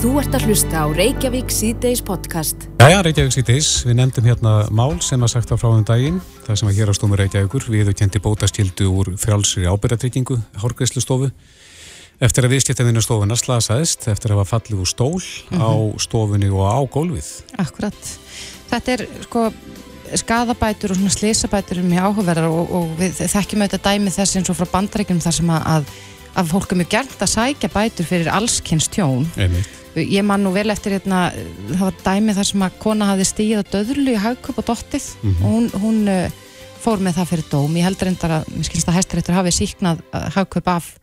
Þú ert að hlusta á Reykjavík C-Days podcast. Jæja, Reykjavík C-Days, við nefndum hérna mál sem að sagt á fráðum daginn, það sem að hér á stómi Reykjavíkur, við kendi bótastildu úr frjálsri ábyrgatryggingu, hórgæslustofu, eftir að viðskiptaðinu stofuna slasaðist, eftir að hafa fallið úr stól mm -hmm. á stofunni og á gólfið. Akkurat. Þetta er sko skadabætur og svona slísabætur er mjög áhugaverðar og, og við þekkjum auðvitað dæmi þess eins og frá bandarækjum þar sem að, að fólk er mjög gert að sækja bætur fyrir allskynns tjón. Einmitt. Ég man nú vel eftir hérna, það var dæmi þar sem að kona hafði stíð á döðlu í haugköp og dottið mm -hmm. og hún, hún uh, fór með það fyrir dóm. Ég heldur endar að, mér skilst að hæstaréttur hafi síknað haugköp af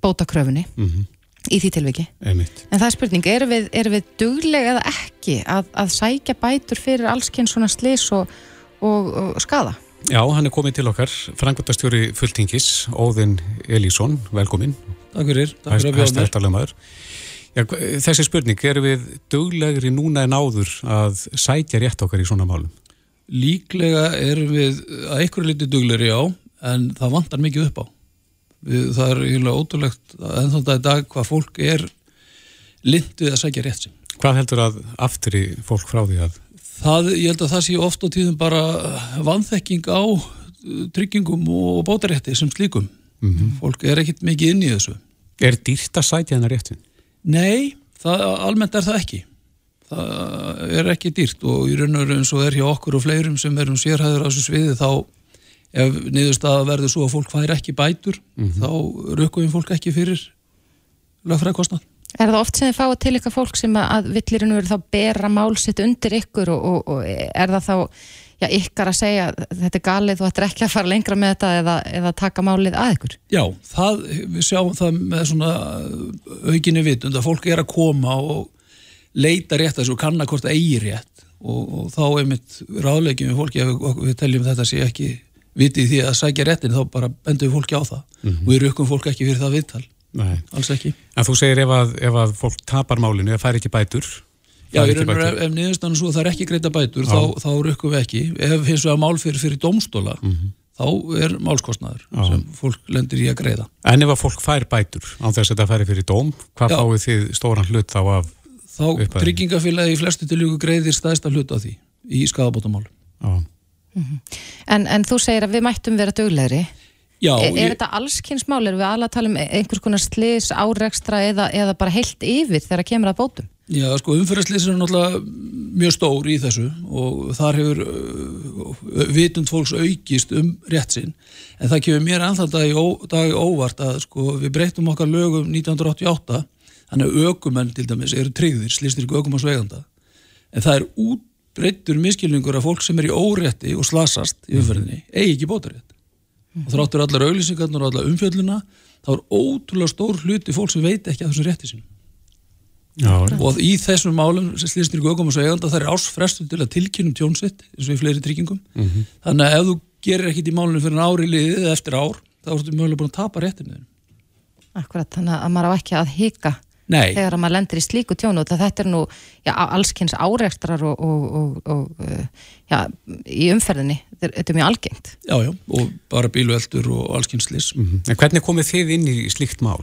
bótakröfunni mm -hmm. í því tilviki. Einmitt. En það er spurning, eru við, er við duglega eða ekki að, að sækja bætur fyrir allskinn svona slis og, og, og skada? Já, hann er komið til okkar, frangvöldastjóri fulltingis, Óðinn Elísson, velkomin. Takk fyrir, takk fyrir að bjóða mér. Já, þessi spurning, eru við duglegri núna en áður að sætja rétt okkar í svona málum? Líklega erum við að einhverju liti duglegri á, en það vantar mikið upp á. Við, það er eiginlega ótrúlegt en þannig að í dag hvað fólk er lindið að sækja rétt sem. Hvað heldur að aftri fólk frá því að? Það, ég held að það sé ofta tíðum bara vanþekking á tryggingum og bótarétti sem slíkum. Mm -hmm. Fólk er ekkit mikið inn í þessu. Er dýrt að sætja þennar réttin? Nei, það, almennt er það ekki. Það er ekki dýrt og í raun og raun svo er hjá okkur og fleirum sem erum sérhæður á þessu sviði þá ef niðurst að verður svo að fólk fær ekki bætur mm -hmm. þá rökkum við fólk ekki fyrir lögfræðkostnað. Er það oft sem þið fáið til ykkar fólk sem að villirinn verður þá bera málsitt undir ykkur og, og, og er það þá já, ykkar að segja þetta er galið þetta er ekki að fara lengra með þetta eða, eða taka málið að ykkur? Já, það, við sjáum það með svona aukinni vitund að fólk er að koma og leita rétt að þessu og kanna hvort það eigi rétt og, og þá er mitt ráðlegjum við fólki að við, við teljum þetta sé ekki vitið því að sækja réttin þá bara bendum við fólki á það mm -hmm. og við rökkum fólk ekki fyrir það viðtal Nei. alls ekki. En þú segir ef að, ef að fólk tapar málinu, það fær ekki bætur Já, ef, ef niðurstanum svo það er ekki greita bætur þá, þá rukkum við ekki ef hins vegar mál fyrir fyrir domstóla mm -hmm. þá er málskostnaður Já. sem fólk lendir í að greiða En ef að fólk fær bætur á þess að þetta færi fyrir dóm hvað Já. fáið þið stóran hlut þá af Þá tryggingafélagi í flestu tilvíku greiðir staðist að hlut á því í skadabótamál mm -hmm. en, en þú segir að við mættum vera döglegri Já, er, er ég... þetta allskynnsmál? Er við alla að tala um einhvers konar slis, áreikstra eða, eða bara heilt yfir þegar það kemur að bótum? Já, sko, umfyrirslýsir er náttúrulega mjög stór í þessu og þar hefur uh, vitund fólks aukist um rétt sinn. En það kemur mér anþann dag, dag óvart að sko, við breytum okkar lögum 1988 þannig að aukumenn til dæmis eru tryggðir, slýstir ekki aukum á sveiganda en það er útbreyttur miskilningur af fólk sem er í órétti og slasast í umfyrinni, eigi ekki bótarétt. Og þráttur allar auglýsingarnar og allar umfjölduna þá er ótrúlega stór hluti fólk sem veit ekki að þessum rétti sinu Já, og í þessum málum slýstir ykkur aukom og segja það er ásfrestu til að tilkynum tjónsitt eins og í fleiri tryggingum mm -hmm. þannig að ef þú gerir ekkit í málunum fyrir ári liðið eftir ár, þá ertu mögulega búin að tapa réttinu Akkurat, þannig að maður á ekki að hika Nei. þegar maður lendir í slíku tjónu og þetta er nú já, allskynns áreikstrar og, og, og, og já, í umferðinni þetta er mjög algengt Já, já, og bara bílueldur og allskynnslis mm -hmm. En hvernig komið þið inn í slíkt mál?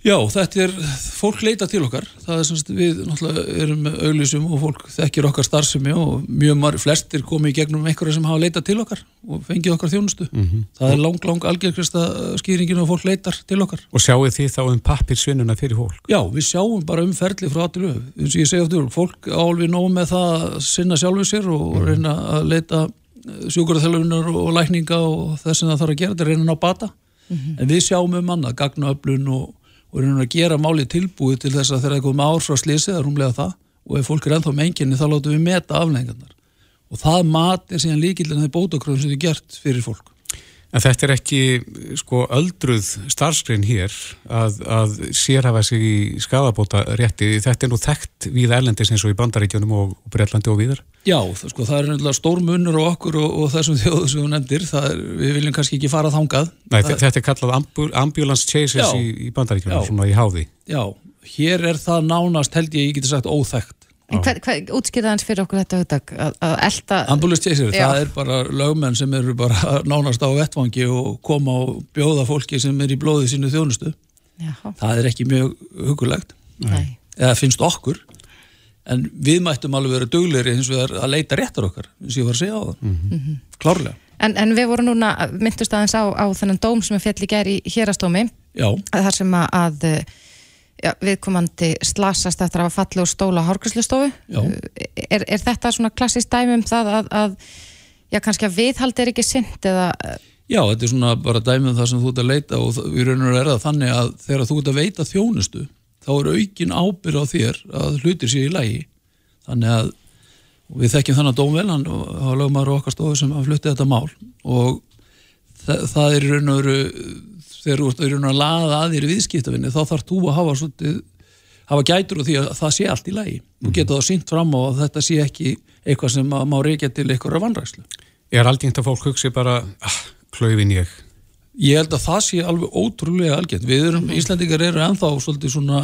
Já, þetta er, fólk leita til okkar, það er semst við náttúrulega erum með auglísum og fólk þekkir okkar starfsemi og mjög marg, flestir komi í gegnum einhverja sem hafa leitað til okkar og fengið okkar þjónustu. Mm -hmm. Það er lang, lang algjörgrista skýringin og fólk leitar til okkar. Og sjáu þið þá um pappirsvinnuna fyrir fólk? Já, við sjáum bara um ferli frá aðtilu. Eins og ég segja aftur, fólk álvið nóg með það að sinna sjálfu sér og mm -hmm. reyna að leita sjúkurðarþellunar og lækninga og þess að það þarf að gera, þetta er reyna á bata. Mm -hmm. En við sjáum um annað, gagnaöflun og og erum að gera máli tilbúið til þess að þegar það er komið ár frá slísið að rúmlega það og ef fólk er ennþá með enginni þá látum við meta aflengarnar og það mat er síðan líkildin þegar bótakröðum sem þið gert fyrir fólk En þetta er ekki sko öldruð starfskrein hér að, að sérhafa sig í skadabóta rétti, þetta er nú þekkt við erlendis eins og í bandaríkjónum og Breitlandi og viðar? Já, það, sko, það er náttúrulega stór munur á okkur og, og þessum þjóðu sem þú nefndir, er, við viljum kannski ekki fara þángað. Nei, það þetta er kallað ambulance chases í, í bandaríkjónum, svona í háði. Já, hér er það nánast held ég, ég geti sagt, óþekkt útskýrða hans fyrir okkur þetta hugdag að, að elda... Ambulance chaser, það er bara lögmenn sem eru bara nánast á vettvangi og koma og bjóða fólki sem er í blóði sínu þjónustu. Já. Það er ekki mjög hugulegt. Nei. eða finnst okkur en við mættum alveg vera dugleiri eins og að leita réttar okkar eins og ég var að segja á það mm -hmm. klárlega en, en við vorum núna, myndust aðeins á, á þennan dóm sem er fjall í gæri í hérastómi þar sem að já, viðkomandi slasast eftir að falla úr stóla hárgræslustofu er, er þetta svona klassist dæmum það að, að já, kannski að viðhald er ekki synd eða Já, þetta er svona bara dæmum það sem þú ert að leita og við raunum að verða þannig að þegar þú ert að veita þjónustu þá er aukin ábyrð á þér að hlutir sér í lægi þannig að við þekkjum þannig að Dómvel hann hafa lögumar okkar stofu sem að flutti þetta mál og það, það er raun og veru þegar þú ert raun og að laða að þér viðskiptafinni þá þarf þú að hafa svolítið hafa gætur og því að það sé allt í lægi mm -hmm. og geta það sínt fram á að þetta sé ekki eitthvað sem má reykja til eitthvað vanrækslu Er aldrei þetta fólk hugsið bara ah, klöfin ég Ég held að það sé alveg ótrúlega algjörn. Við erum, mm. Íslandingar eru ennþá svolítið svona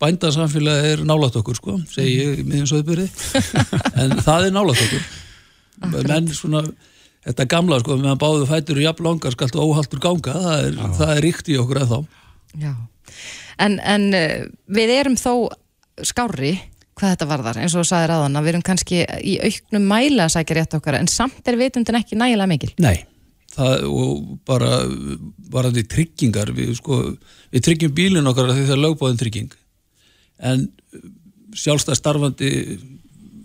bændasamfélagi er nálat okkur sko, segi ég miðjum söðbyrði, en það er nálat okkur. Menn svona, þetta gamla sko, meðan báðu fætur og jafn langar skalt óhaldur ganga, það er, það er ríkt í okkur eða þá. Já, en, en eh, við erum þó skári hvað þetta varðar, eins og þú sagði ráðan að við erum kannski í auknum mæla að sækja rétt okkar, en samt er vitundin ekki nægilega mikil. Nei. Það, og bara bara því tryggingar við, sko, við tryggjum bílin okkar því það er lögbóðin trygging. En sjálfstæð starfandi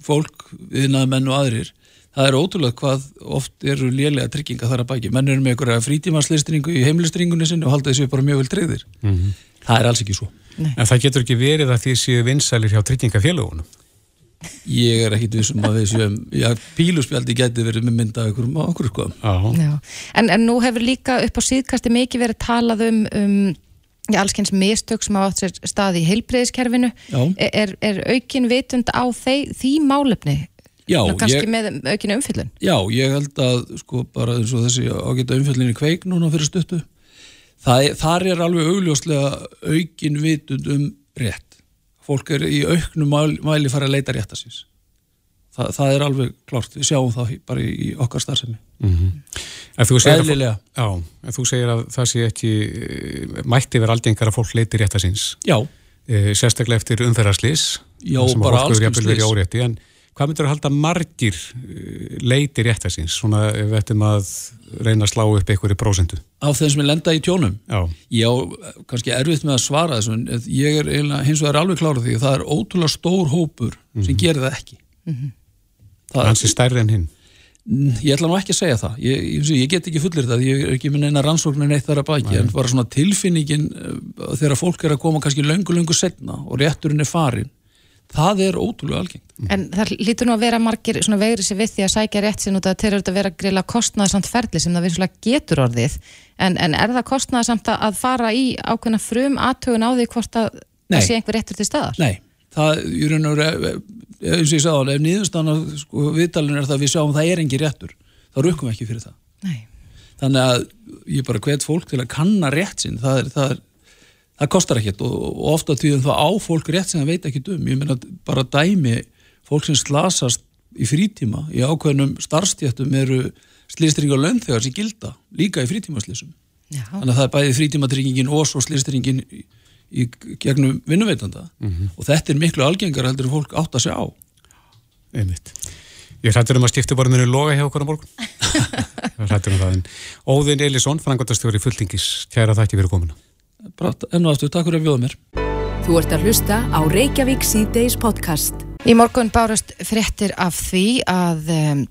fólk, viðnaða menn og aðrir það er ótrúlega hvað oft eru lélega trygginga þar að baki. Menn eru með einhverja frítímanslistringu í heimlistringunni sinni og halda þessu bara mjög vel treyðir mm -hmm. það er alls ekki svo. Nei. En það getur ekki verið að því séu vinsælir hjá tryggingafélagunum Ég er ekkit vissum að þessu já, píluspjaldi geti verið með mynda okkur okkur sko. En, en nú hefur líka upp á síðkasti mikið verið talað um, um já, allskyns mistök sem á átt sér stað í heilbreyðiskerfinu er, er aukin vitund á þeir, því málefni já, Nú, kannski ég, með aukin umfyllun Já, ég held að sko bara eins og þessi ágæta umfyllin í kveik núna fyrir stuttu það, þar er alveg augljóslega aukin vitund um rétt. Fólk er í auknum mæli fara að leita rétt að síns. Þa, það er alveg klart, við sjáum það bara í okkar starfsemi. Mm -hmm. En þú segir, að, já, en þú segir að það sé ekki mætti verið aldengar að fólk leiti rétt að síns Já. e, Sérstaklega eftir umferðarslís Já, bara alls En hvað myndur að halda margir eh, leiti rétt að síns svona ef við ættum að reyna að slá upp einhverju prósendu Á þeim sem er lenda í tjónum Já, Já kannski erfitt með að svara þessu en ég er hins vegar alveg klárað því að það er ótrúlega stór hópur mm -hmm. sem mhm. gerir það ekki mm -hmm. það er stærri en hinn Ég ætla nú ekki að segja það ég, ég, ég get ekki fullir það, ég er ekki með neina rannsóknin eitt þar að baki, Nei. en bara svona tilfinningin uh, þegar fólk er að koma kannski löngu löngu það er ótrúlega algengt. En það lítur nú að vera margir svona vegri sér við því að sækja rétt sinn út að þeir eru að vera greila kostnæðsamt ferli sem það virðslega getur orðið en, en er það kostnæðsamt að fara í ákveðna frum aðtögun á því hvort að Nei. það sé einhver réttur til staðar? Nei, það er raun og veru eins og ég sagði á, ef nýðustan sko, viðtalin er það að við sjáum það er engin réttur þá rukkum við ekki fyrir það. Nei. Þannig að ég bara hvet fólk til að kanna rétt sinn, það er, það er það kostar ekkert og, og ofta tíðum það á fólk rétt sem það veit ekki um. Ég meina bara dæmi fólk sem slasast í frítíma í ákveðnum starfstjættum eru slýstring og lönnþegar sem gilda líka í frítímaslýsum þannig að það er bæði frítímatryggingin og svo slýstringin í, í gegnum vinnuveitanda. Mm -hmm. og þetta er miklu algengar heldur fólk átt að segja á. Einmitt. Ég hrættur um að mjög loga hjá okkur á morgun. Hrættur um það Óðin Elisson, frangotastjóri fulltingis, kæra þætti fyrir komuna enn og aftur, takk fyrir að bjóða mér. Þú ert að hlusta á Reykjavík C-Days podcast. Í morgun bárast fréttir af því að um,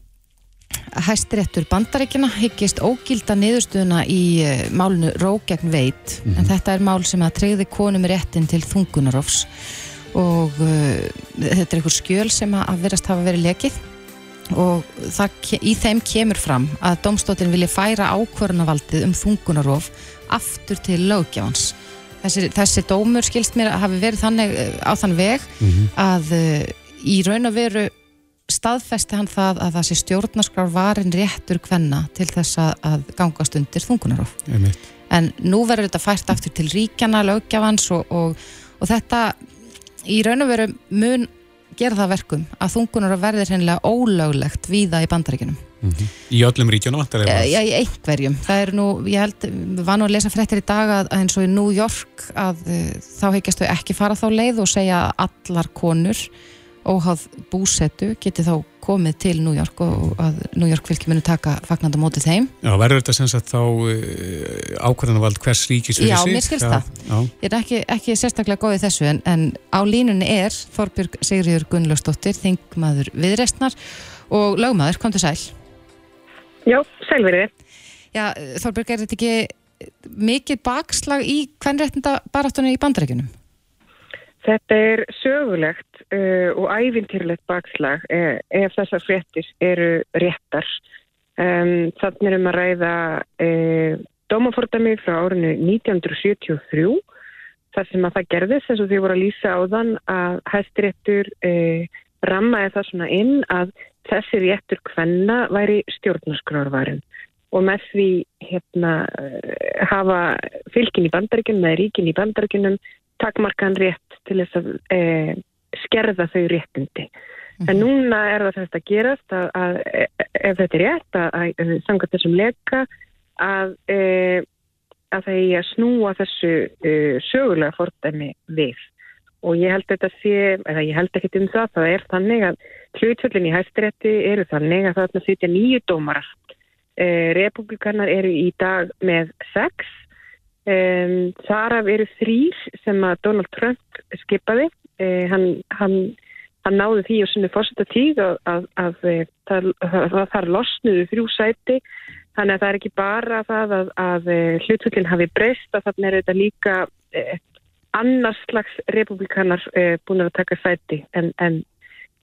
hæstiréttur bandaríkjana hyggist ógilda niðurstuðuna í uh, málnu Rógegn veit mm -hmm. en þetta er mál sem að treyði konum réttin til þungunarofs og uh, þetta er einhver skjöl sem að verast hafa verið lekið. Og það, í þeim kemur fram að domstóttin vilja færa ákvörnavaldið um þungunarof aftur til lögjafans þessi, þessi dómur skilst mér að hafi verið þannig eh, á þann veg mm -hmm. að uh, í raun og veru staðfesti hann það að sé stjórnaskrar varin réttur hvenna til þess að gangast undir þungunarof en nú verður þetta fært aftur til ríkjana lögjafans og, og, og þetta í raun og veru mun gera það verkum að þungunar verður hennilega ólöglegt víða í bandaríkinum. Mm -hmm. Í öllum ríkjunum vantar eða? Já, í einhverjum. Það er nú, ég held, við varum að lesa fréttir í dag að eins og í New York að uh, þá heikjast þau ekki fara þá leið og segja allar konur óháð búsettu geti þá komið til New York og að New York fylgjum muni taka fagnand á mótið þeim. Já, verður þetta sem sagt þá uh, ákvæðanavald hvers ríkis fyrir sig? Já, mér skilst það. Já. Ég er ekki, ekki sérstaklega góðið þessu en, en á línunni er Þorbjörg Sigriður Gunnlaugsdóttir, þingmaður viðreistnar og lögmaður, kom til sæl. Já, sælverið. Já, Þorbjörg, er þetta ekki mikið bakslag í hvernrættinda baráttunni í bandarækjunum? Þetta er sögulegt og ævintýrlegt bakslag uh, ef þessar fréttis eru réttar. Um, þannig erum að ræða uh, dómafordami frá árinu 1973 þar sem að það gerðist eins og því voru að lýsa á þann að hæstiréttur uh, rammaði það svona inn að þessi réttur hvenna væri stjórnarskrárvarin og með því hérna, hafa fylgin í bandaríkunum eða ríkin í bandaríkunum takmarkan rétt til þess að skerða þau réttindi. Mm -hmm. En núna er það þetta að gerast að, að ef þetta er rétt að, að sanga þessum leka að, e, að það er að snúa þessu e, sögulega fordæmi við. Og ég held þetta sé, eða ég held ekki um það, það er þannig að hlutföllin í hæstirétti eru þannig að það er nýju dómarar. Republikanar eru í dag með sex Um, þar af eru þrýr sem að Donald Trump skipaði uh, hann, hann, hann náði því á sinni fórsetta tíð að, að, að, að það, það losnuðu þrjú sæti. Þannig að það er ekki bara það að hlutvöldin hafi breyst að þarna er þetta líka eh, annars slags republikanar eh, búin að taka sæti en, en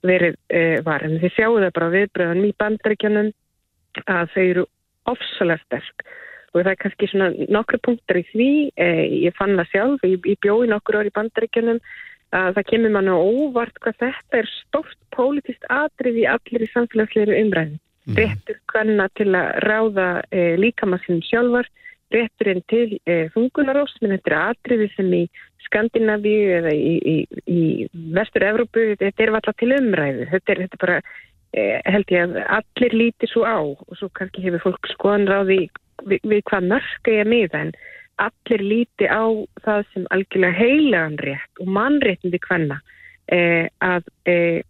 verið eh, var. En þið sjáu það bara viðbröðan í bandaríkjanum að þau eru ofsalega sterk. Og það er kannski svona nokkru punktar í því, eh, ég fann það sjálf, ég, ég bjóði nokkur orð í bandaríkjunum að það kemur manna óvart hvað þetta er stort pólitist atrið í allir í samfélagsleiru umræðin. Mm. Réttur hvenna til að ráða eh, líkamassinum sjálfar, rétturinn til eh, fungunaróst, menn þetta er atriði sem í Skandinavíu eða í, í, í Vestur-Európu, þetta er alltaf til umræðu, þetta er, þetta er bara eh, held ég að allir líti svo á og svo kannski hefur fólk skoðan ráði við, við hvað mörg er miða en allir líti á það sem algjörlega heilagan rétt og mannréttindi hvenna eh, að, eh,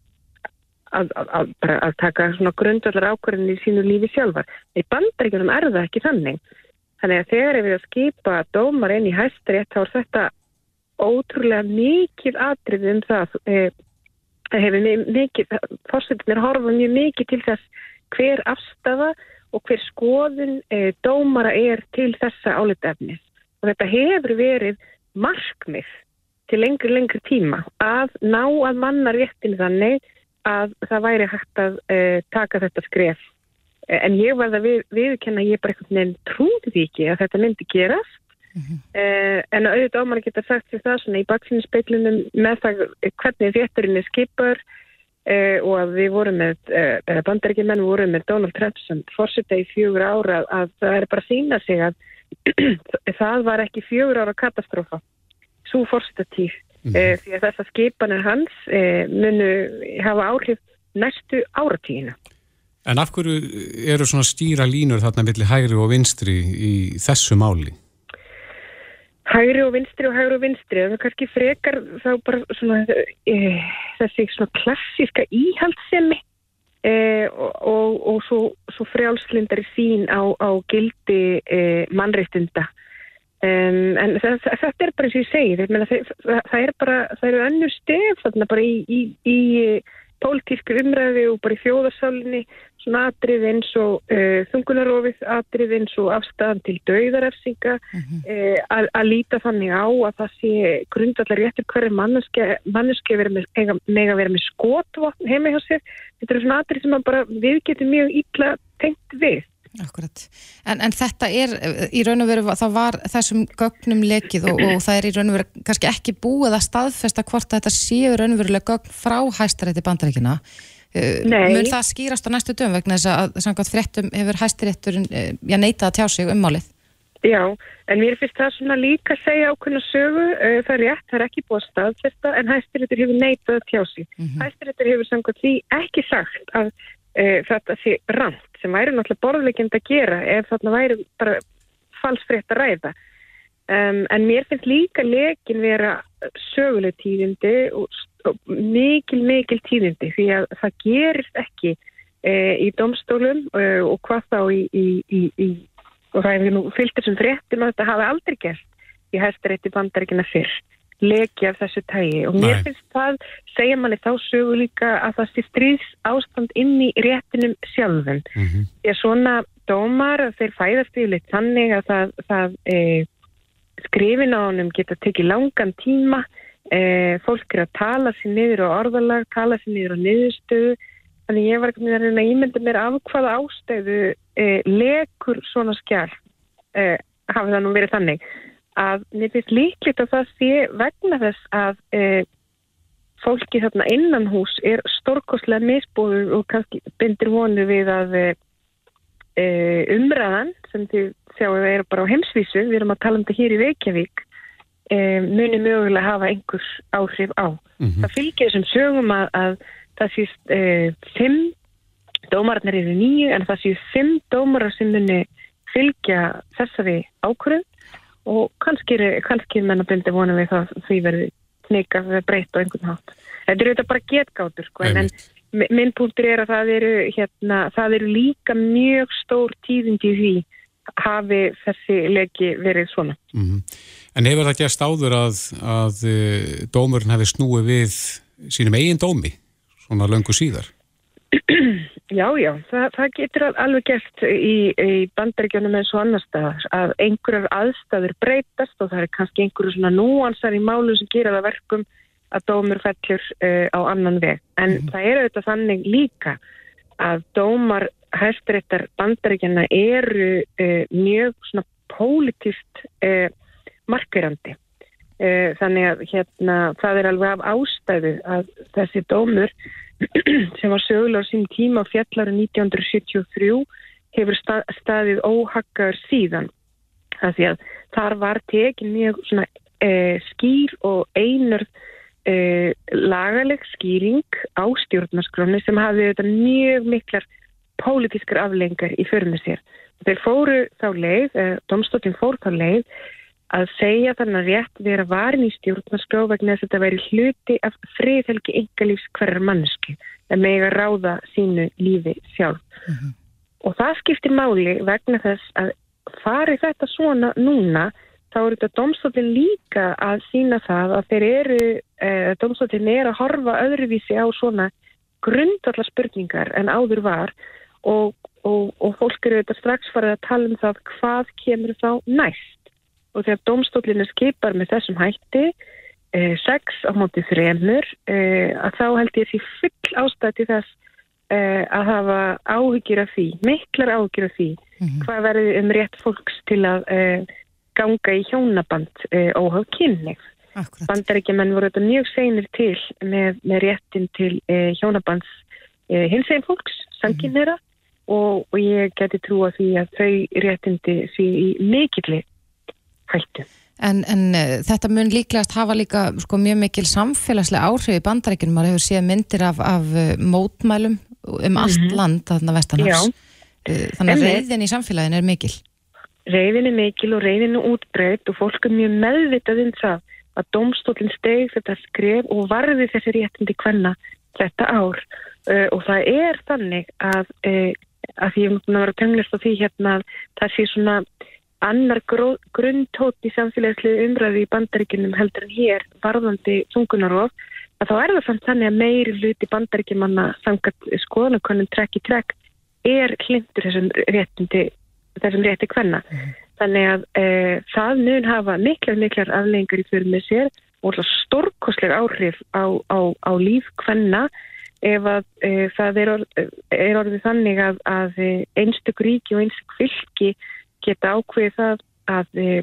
að, að, að taka grundvallar ákvarðin í sínu lífi sjálfar. Í bandaríkunum er það ekki þannig. Þannig að þegar við að skipa dómar inn í hæstarétt þá er þetta ótrúlega mikið atrið um það eh, hefur mikið, fórsetinir horfa mjög mikið til þess hver afstafa og hver skoðun e, dómara er til þessa álitefnis. Og þetta hefur verið markmið til lengri, lengri tíma að ná að manna réttin þannig að það væri hægt að e, taka þetta skref. E, en ég var það við, viðkenna, ég bara eitthvað nefn trúði því ekki að þetta myndi gerast. Mm -hmm. En auðvitað dómara geta sagt sér það svona í baksinspeiklunum með það hvernig rétturinn er skipar Uh, og að við vorum með, uh, eh, bandaríkjumenn vorum með Donald Trump sem fórsetta í fjögur ára að, að það er bara að sína sig að það var ekki fjögur ára katastrófa svo fórsetta tíð mm. uh, því að þessar skipanir hans munu hafa áhrif næstu áratíðina. En af hverju eru svona stýra línur þarna millir hægri og vinstri í þessu máli? Hægri og vinstri og hægri og vinstri það er kannski frekar þá bara svona e, þessi svona klassíska íhaldsemi e, og, og, og svo, svo frjálslindari sín á, á gildi e, mannreittunda um, en það, þetta er bara eins og ég segi það, það, það er bara, það eru önnu stef þarna bara í, í, í pólitísku umræði og bara í þjóðarsálinni svona atrið eins og uh, þungunarofið atrið eins og afstæðan til dauðarefsinga mm -hmm. uh, að líta þannig á að það sé grundallar réttur hverju manneski mega vera með skotvotn heima hjá sér. Þetta er svona atrið sem bara við getum mjög ítla tengt við. Akkurat. En, en þetta er í raun og veru, það var þessum gögnum lekið og, og það er í raun og veru kannski ekki búið að staðfesta hvort að þetta séu raun og verulega gögn frá hæstarétti bandaríkina. Uh, Nei. Mun það skýrast á næstu dögum vegna þess að samkvæmt fréttum hefur hæstarétturinn uh, neitað að tjá sig um málið? Já, en mér finnst það svona líka að segja ákveðna sögu, uh, það er rétt, það er ekki búið að staðfesta en hæstiréttur hefur neitað tjási. Mm -hmm. Hæstiréttur hefur samkvæmt því ekki sagt að uh, þetta sé rand sem væri náttúrulega borðleikind að gera ef þarna væri bara falsfrétt að ræða. Um, en mér finnst líka lekin vera söguleg tíðindi og, og mikil, mikil tíðindi því að það gerist ekki uh, í domstólum uh, og hvað þá í, í, í, í nú fyllt þessum fréttum að þetta hafi aldrei gert í hæstarétti bandaríkina fyrr leki af þessu tægi og mér Nei. finnst það, segja manni þá sögu líka að það sé stríðs ástand inn í réttinum sjálfum. Mm -hmm. að svona dómar þeir fæðast yfirleitt þannig að það, það e, skrifin á honum geta tekið langan tíma. E, fólk er að tala sér niður á orðalag, tala sér niður á niðurstöðu. Þannig ég var ekki með að ímynda mér af hvaða ástæðu eh, lekur svona skjál eh, hafið það nú verið þannig að mér finnst líklít að það sé vegna þess að eh, fólki þarna innan hús er stórkoslega misbúður og kannski bindir vonu við að eh, eh, umræðan sem þið sjáum við erum bara á heimsvísu, við erum að tala um þetta hér í Reykjavík eh, muni mögulega hafa einhvers áhrif á. Mm -hmm. Það fylgir þessum sögum að, að það sést eh, fimm dómararnir eru nýju en það sést fimm dómarar sem muni fylgja þessari ákvörðum og kannski er, kannski menn að bylda vona við það því verði neyka við breytt á einhvern hátt. Þetta eru þetta bara getgátur sko en, en minn punktur er að það eru, hérna, það eru líka mjög stór tíðindi í því hafi þessi leki verið svona. Mm -hmm. En hefur það gæst áður að, að eh, dómurinn hefði snúið við sínum eigin dómi? svona löngu síðar? Já, já, það, það getur alveg gert í, í bandaríkjónum eins og annar staðar að einhverjar aðstæður breytast og það er kannski einhverju svona núansar í málu sem gera það verkum að dómur fellur uh, á annan veg. En mm. það er auðvitað þannig líka að dómar hæstiréttar bandaríkjana eru uh, mjög svona pólitist uh, markverandi. Þannig að hérna, það er alveg af ástæðu að þessi dómur sem var sögulega á sín tíma fjallar 1973 hefur staðið óhaggar síðan. Þar var tekin mjög svona, e, skýr og einur e, lagaleg skýring á stjórnarskroni sem hafði mjög miklar pólitískar aflengar í förmið sér. Þeir fóru þá leið, e, domstofin fór þá leið að segja þannig rétt vera varin í stjórnarskrá vegna þess að þetta væri hluti af friðhelgi yngalífs hverjar mannsku en með að ráða sínu lífi sjálf. Mm -hmm. Og það skiptir máli vegna þess að fari þetta svona núna þá eru þetta domstofin líka að sína það að þeir eru, eh, domstofin er að horfa öðruvísi á svona grundallar spurningar en áður var og, og, og fólk eru þetta strax farið að tala um það hvað kemur þá næst og þegar domstólinu skipar með þessum hætti eh, sex á móti þremur eh, að þá held ég því full ástætti þess eh, að hafa áhyggjur af því, miklar áhyggjur af því mm -hmm. hvað verður um rétt fólks til að eh, ganga í hjónaband eh, óhaf kynning. Bandaríkjumenn voru þetta mjög seinir til með, með réttin til eh, hjónabands hins eginn fólks, sanginnera mm -hmm. og, og ég geti trúa því að þau réttindi því mikillir hættu. En, en uh, þetta mun líklegast hafa líka sko, mjög mikil samfélagslega áhrif í bandarækjunum, maður hefur séð myndir af, af uh, mótmælum um allt mm -hmm. land þarna vestanars. Uh, þannig að reyðin í samfélagin er mikil. Reyðin er mikil og reyðin er útbreytt og fólk er mjög meðvitað um það að domstólinn steg þetta skref og varði þessi réttindi hvenna þetta ár. Uh, og það er þannig að, uh, að því ég mútti að vera tenglist á því hérna að það sé svona annar grundtótt í samfélagslega umræði í bandaríkinum heldur en hér varðandi þungunarof að þá er það samt þannig að meiri hluti bandaríkimanna samkvæmt skoðanakonum trekk í trekk er hlindur þessum réttindi þessum rétti hvenna. Mm. Þannig að e, það mun hafa miklar miklar aflengur í fyrir með sér og stórkoslega áhrif á, á, á líf hvenna ef að e, það er, orð, er orðið þannig að, að einstak ríki og einstak fylki geta ákveðið það að, e,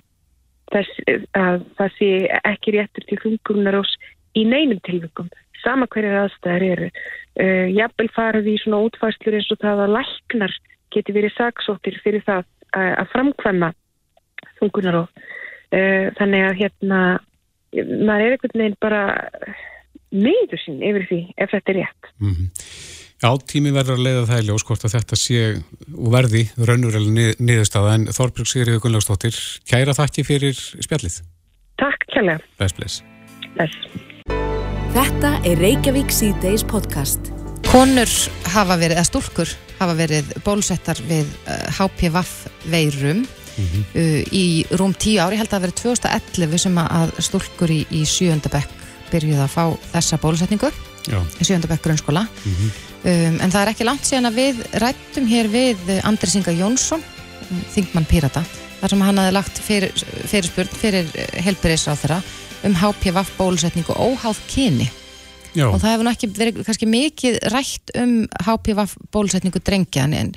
að það sé ekki réttur til þungunar ás í neinum tilvöngum, sama hverjar aðstæðar eru. Uh, Jafnvel farið í svona útfæslur eins og það að læknar geti verið saksóttir fyrir það að, að framkvæma þungunarof. Uh, þannig að hérna, maður er einhvern veginn bara neyður sín yfir því ef þetta er rétt. Mm -hmm. Já, tími verður að leiða það í ljós hvort að þetta sé og verði raunurlega niðurstaða en Þorbjörg Sigriður Gunnlaugstóttir, kæra þakki fyrir spjallið. Takk kjærlega. Bless, bless. Bless. Þetta er Reykjavík C-Days podcast. Konur hafa verið, eða stúlkur hafa verið bólusettar við uh, HPV veirum mm -hmm. uh, í rúm tíu ári, held að verið 2011 sem að stúlkur í, í sjöndabekk byrjuð að fá þessa bólusetningu Já. í sjöndabekk grunnskóla mm -hmm. Um, en það er ekki langt síðan að við rættum hér við Andris Inga Jónsson Þingmann Pirata, þar sem hann hafi lagt fyrir, fyrirspurn fyrir helbyrðisráð þeirra um HPV bólusetningu óháð kyni Já. og það hefur náttúrulega ekki verið kannski mikið rætt um HPV bólusetningu drengja en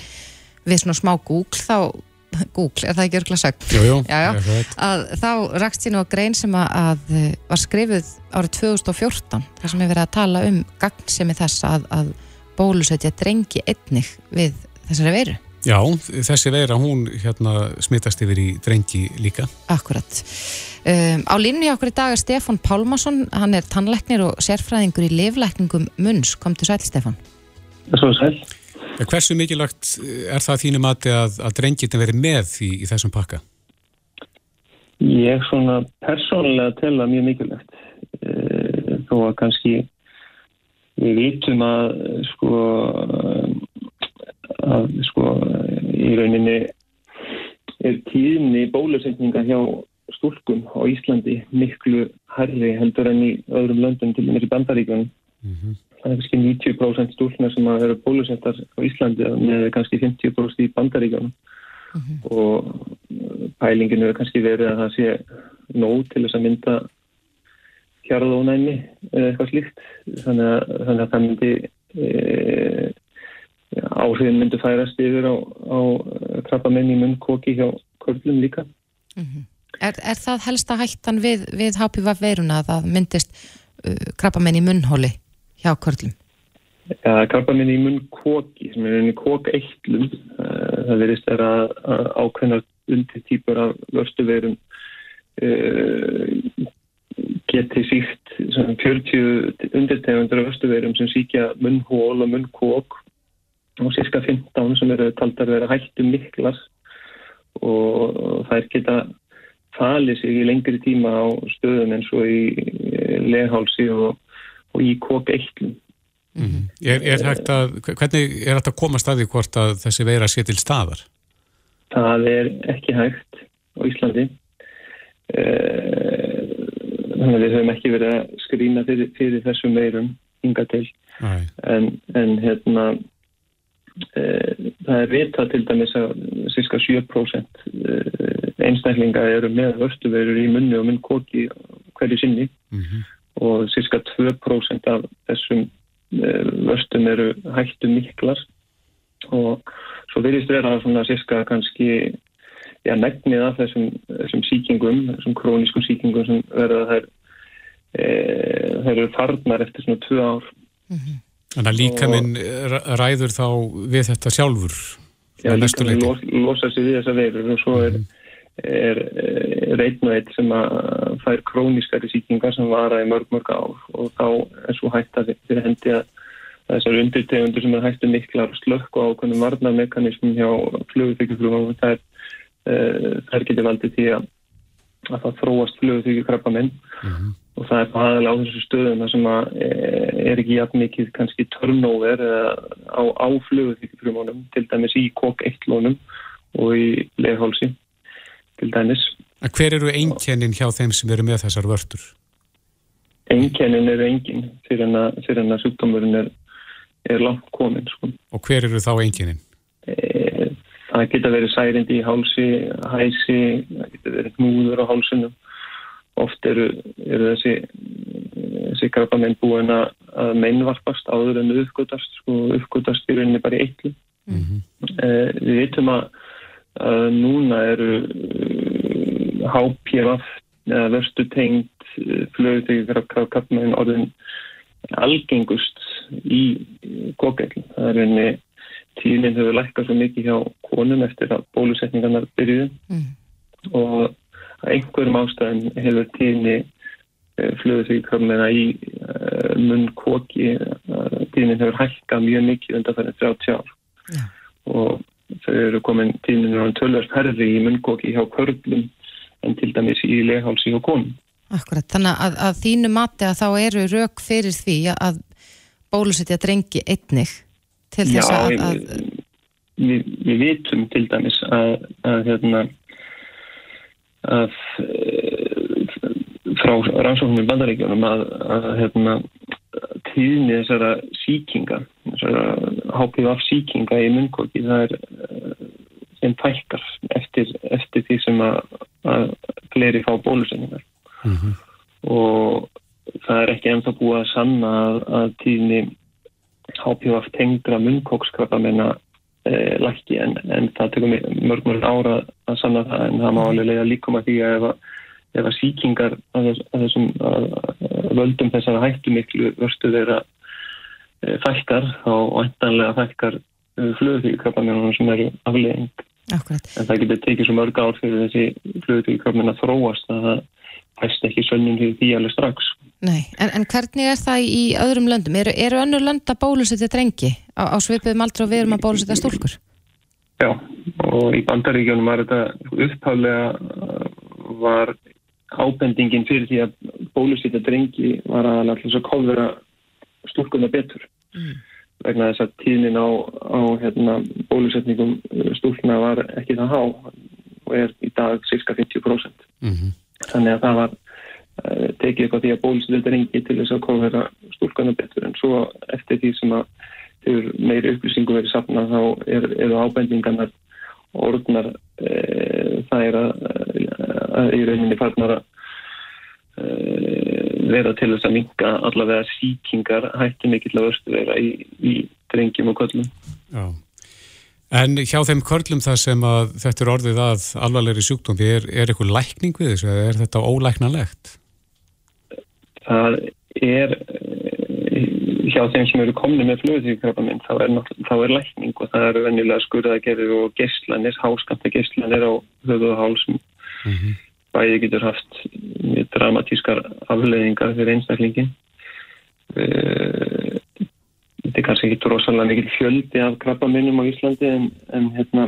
við svona smá Google þá Google, er það ekki örgla sagt? Jú, jú, já, já, að þá rakst nú að grein sem að, að var skrifuð árið 2014 þar sem hefur verið að tala um gagnsemi þess að, að bólusetja drengi einnig við þessari veiru. Já, þessi veira hún hérna smittast yfir í drengi líka. Akkurat. Um, á línni okkur í dag er Stefan Pálmarsson, hann er tannleiknir og sérfræðingur í lifleikningum munns. Kom til sæl, Stefan. Er sæl. Hversu mikilvægt er það þínu mati að, að drengitin veri með í, í þessum pakka? Ég svona persónulega tel að mjög mikilvægt e, þó að kannski við vitum að sko að sko í rauninni er tíðinni bólusendninga hjá stúlkum á Íslandi miklu herri heldur enn í öðrum löndum til þessi bandaríkunum mm -hmm það er kannski 90% stúlna sem að vera bólusettar á Íslandi með kannski 50% í bandaríkjónum mm -hmm. og pælinginu er kannski verið að það sé nóg til þess að mynda hjarðónæmi eða eitthvað slíkt þannig að, þannig að það myndi e, áhrifin myndi færast yfir á, á krabbamenn í munnkóki hjá körlum líka mm -hmm. er, er það helsta hættan við, við HPV veiruna að það myndist uh, krabbamenn í munnhóli? hjá körlum? Ja, krabbamin í munn kóki sem er unni kókeitlum eh, það verist er að ákveðnar undir típur af vörstuverum uh, geti síkt 40 undirtegundur af vörstuverum sem síkja munnhól og munnkók og cirka 15 sem eru taldar að vera hættu miklar og þær geta falið sig í lengri tíma á stöðum eins og í lehálsi og og í KOK-1 mm -hmm. er, er hægt að, hvernig er þetta að koma staði hvort að þessi veira sé til staðar? Það er ekki hægt á Íslandi eh, þannig að við höfum ekki verið að skrína fyrir, fyrir þessum veirum hinga til. En, en hérna e, það er vita til dæmis að síska 7% einstaklinga eru með vörstuveirur í munni og munnkóki hverju sinni. Mm -hmm og síska 2% af þessum eh, vörstum eru hættu miklar og svo verðist vera svona síska kannski já, megnið af þessum, þessum síkingum, þessum krónískum síkingum sem verða þær e, þær eru farnar eftir svona 2 ár. Mm -hmm. Þannig að líka minn ræður þá við þetta sjálfur? Já, líka minn losa sig við þessa veifur og svo er mm -hmm er, er einn og einn sem að fær króniskari síkingar sem vara í mörg mörg ár. Og þá er svo hægt að fyrir hendi að þessar undirtegundur sem er hægtu miklar slökk og ákveðnum varnarmekanismum hjá flugufíkjuflugum það er getið valdið því að, að það þróast flugufíkjukrabba minn mm -hmm. og það er aðalega á þessu stöðum sem að e, er ekki jafn mikið kannski turnover á, á flugufíkjuflugunum til dæmis í KOK-1 lónum og í leghálsi til dæmis. Að hver eru einkennin hjá þeim sem eru með þessar vörtur? Einkennin eru engin fyrir en að, að sjúkdómurinn er, er langt komin. Sko. Og hver eru þá einkennin? Það geta verið særindi í hálsi, hæsi, það geta verið núður á hálsunum. Oft eru, eru þessi, þessi krabbamenn búin að meinvarpast áður en uppgötast, sko, uppgötast í rauninni bara í eitlu. Mm -hmm. e, við veitum að að núna eru uh, eða verstu tengt uh, flögutegur kappmæðin orðin algengust í góðgækling. Það er einni tíðin hefur lækkað svo mikið hjá konum eftir að bólusetningarnar byrjuðu mm. og einhverjum ástæðin hefur tíðni eh, flöðusvíkrafmeina í uh, munnkóki uh, tíðnin hefur hækkað mjög mikið undan fyrir 30 ár ja. og þau eru komin tíðnin á tölvast herði í munnkóki hjá körlum en til dæmis í lehálsi og konum. Akkurat, þannig að, að þínu mati að þá eru rauk fyrir því að bólusetja drengi einnig til þess Já, að... Við, við, vitum til dæmis að, að hérna að frá rannsóknum í bandaríkjónum að, að hérna, tíðni þessara síkinga, þessara HPV síkinga í munnkóki það er þeim fækkar eftir, eftir því sem að, að fleiri fá bólusenningar mm -hmm. og það er ekki ennþá búið að sanna að, að tíðni HPV tengra munnkókskrabba menna e, lækki en, en það tekur mörg mörg ára að sanna það en það má alveg leiða líkum að því að ef að, ef að síkingar að, að þessum völdum þessara hættu miklu vörstu þeirra e, fækkar þá vantanlega fækkar e, flöðvíkrabba sem eru Akkurat. en það getur tekið svo mörg ár fyrir þessi flöðvíkrabba að þróast að það fæst ekki sönnum fyrir því alveg strax Nei, en, en hvernig er það í öðrum löndum? Eru, eru önnur lönd að bólusetja drengi á, á svipiðum aldrei og við erum að bólusetja stúlkur? Já, og í bandaríkjónum var þetta uppháðlega uh, var ábendingin fyrir því að bólusetja drengi var að alltaf svo kálvera stúlkuna betur mm. vegna þess að tíðnin á, á hérna, bólusetningum uh, stúlkuna var ekki það há og er í dag cirka 50% mm -hmm. Þannig að það var uh, tekið eitthvað því að bólusetja drengi til þess að kálvera stúlkuna betur en svo eftir því sem að þegar meiri upplýsingu verið safnað þá eru er ábendingarnar orðnar e, það er að, að í rauninni farnar að e, vera til þess að minga allavega síkingar hætti mikill að vörstu vera í, í drengjum og köllum. Já. En hjá þeim körlum það sem að þetta er orðið að alvarlegri sjúkdómi, er, er eitthvað lækning við þessu eða er þetta ólæknanlegt? Það er hjá þeim sem eru komni með flöðutíkrafaminn þá þá er lækning og það eru venjulega skurðagerður og gesslanir, háskanta gesslanir á höfuð og hálsum mm -hmm. bæði getur haft dramatískar afleðingar fyrir einstaklingin eh, þetta er kannski ekki rosalega mikil fjöldi af krabbaminnum á Íslandi en, en, hérna,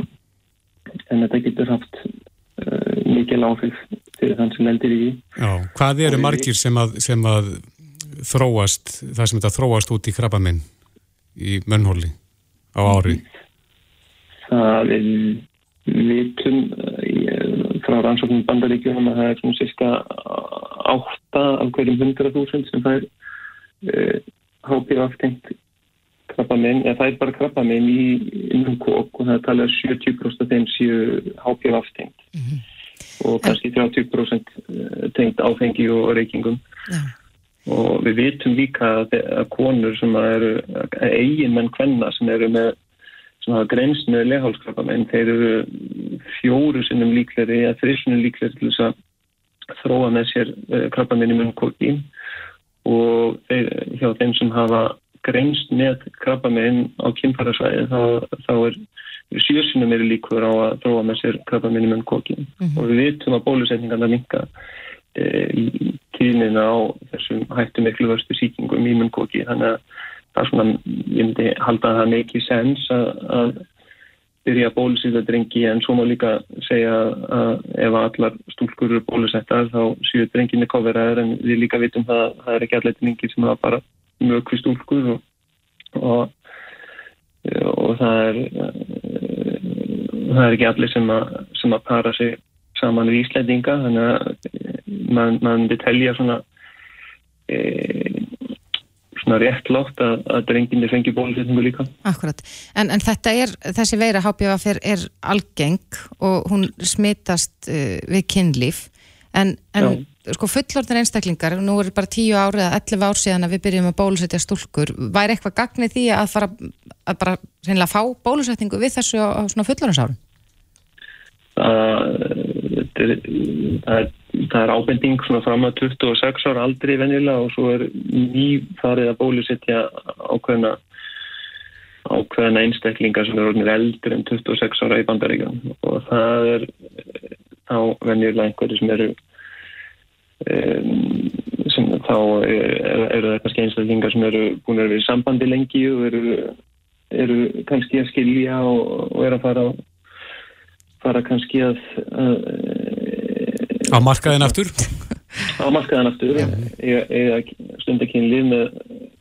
en þetta getur haft uh, mikil áhrif fyrir þann sem lendir í Já, Hvað eru margir sem að, sem að þróast, það sem þetta þróast út í krabbaminn í mönnhóli á ári? Það er vitum eh, frá rannsóknum bandaríkjum að það er svona sérska átta af hverjum hundra þúsund sem það er uh, hápið aftengt krabbaminn, eða það er bara krabbaminn í innum kók og það talar 70% af þeim séu hápið aftengt mm -hmm. og kannski 30% eh, tengt áfengi og reykingum. Já og við vitum líka að, að konur sem eru eigin menn hvenna sem eru með grens með lehálskrabba menn þeir eru fjóru sinnum líkleri eða þrissunum líkleri til þess að þróa með sér uh, krabba menn í munnkóki og þeir, hjá þeim sem hafa grens með krabba menn á kynfærasvæði þá, þá er sjösunum eru líkur á að þróa með sér krabba menn í munnkóki mm -hmm. og við vitum að bólusetningarna minka e, í tíðnina á þessum hættu miklu vörstu síkingum í munnkóki þannig að það er svona, ég myndi halda að það meikir sens að, að byrja að bólusýta drengi en svo má líka segja að ef allar stúlkur eru bólusettar þá séu drenginni koferaður en við líka vitum það að það er ekki allir drengi sem hafa bara mjög hví stúlkur og, og, og það er það er ekki allir sem að, sem að para sig saman við Íslandinga þannig að mann man vil telja svona e, svona rétt látt að, að drenginni fengi bólusetningu líka. Akkurat, en, en þetta er, þessi veira HPV er algeng og hún smitast uh, við kynlíf. En, en sko fullorðin einstaklingar, nú er bara 10 ári eða 11 ár síðan að við byrjum að bólusetja stúlkur, væri eitthvað gagnið því að fara að bara reynilega fá bólusetningu við þessu á, á svona fullorðinsárum? Það, það er er ábending svona fram að 26 ára aldrei venjulega og svo er nýfarið að bólusetja ákveðna ákveðna einstaklingar sem eru orðinir eldur en 26 ára í bandaríkjum og það er þá venjulega einhverju sem eru sem þá eru er það kannski einstaklingar sem eru búin að vera í sambandi lengi og eru, eru kannski að skilja og, og eru að fara fara kannski að, að á markaðin aftur? Á markaðin aftur eða stundakynlið með,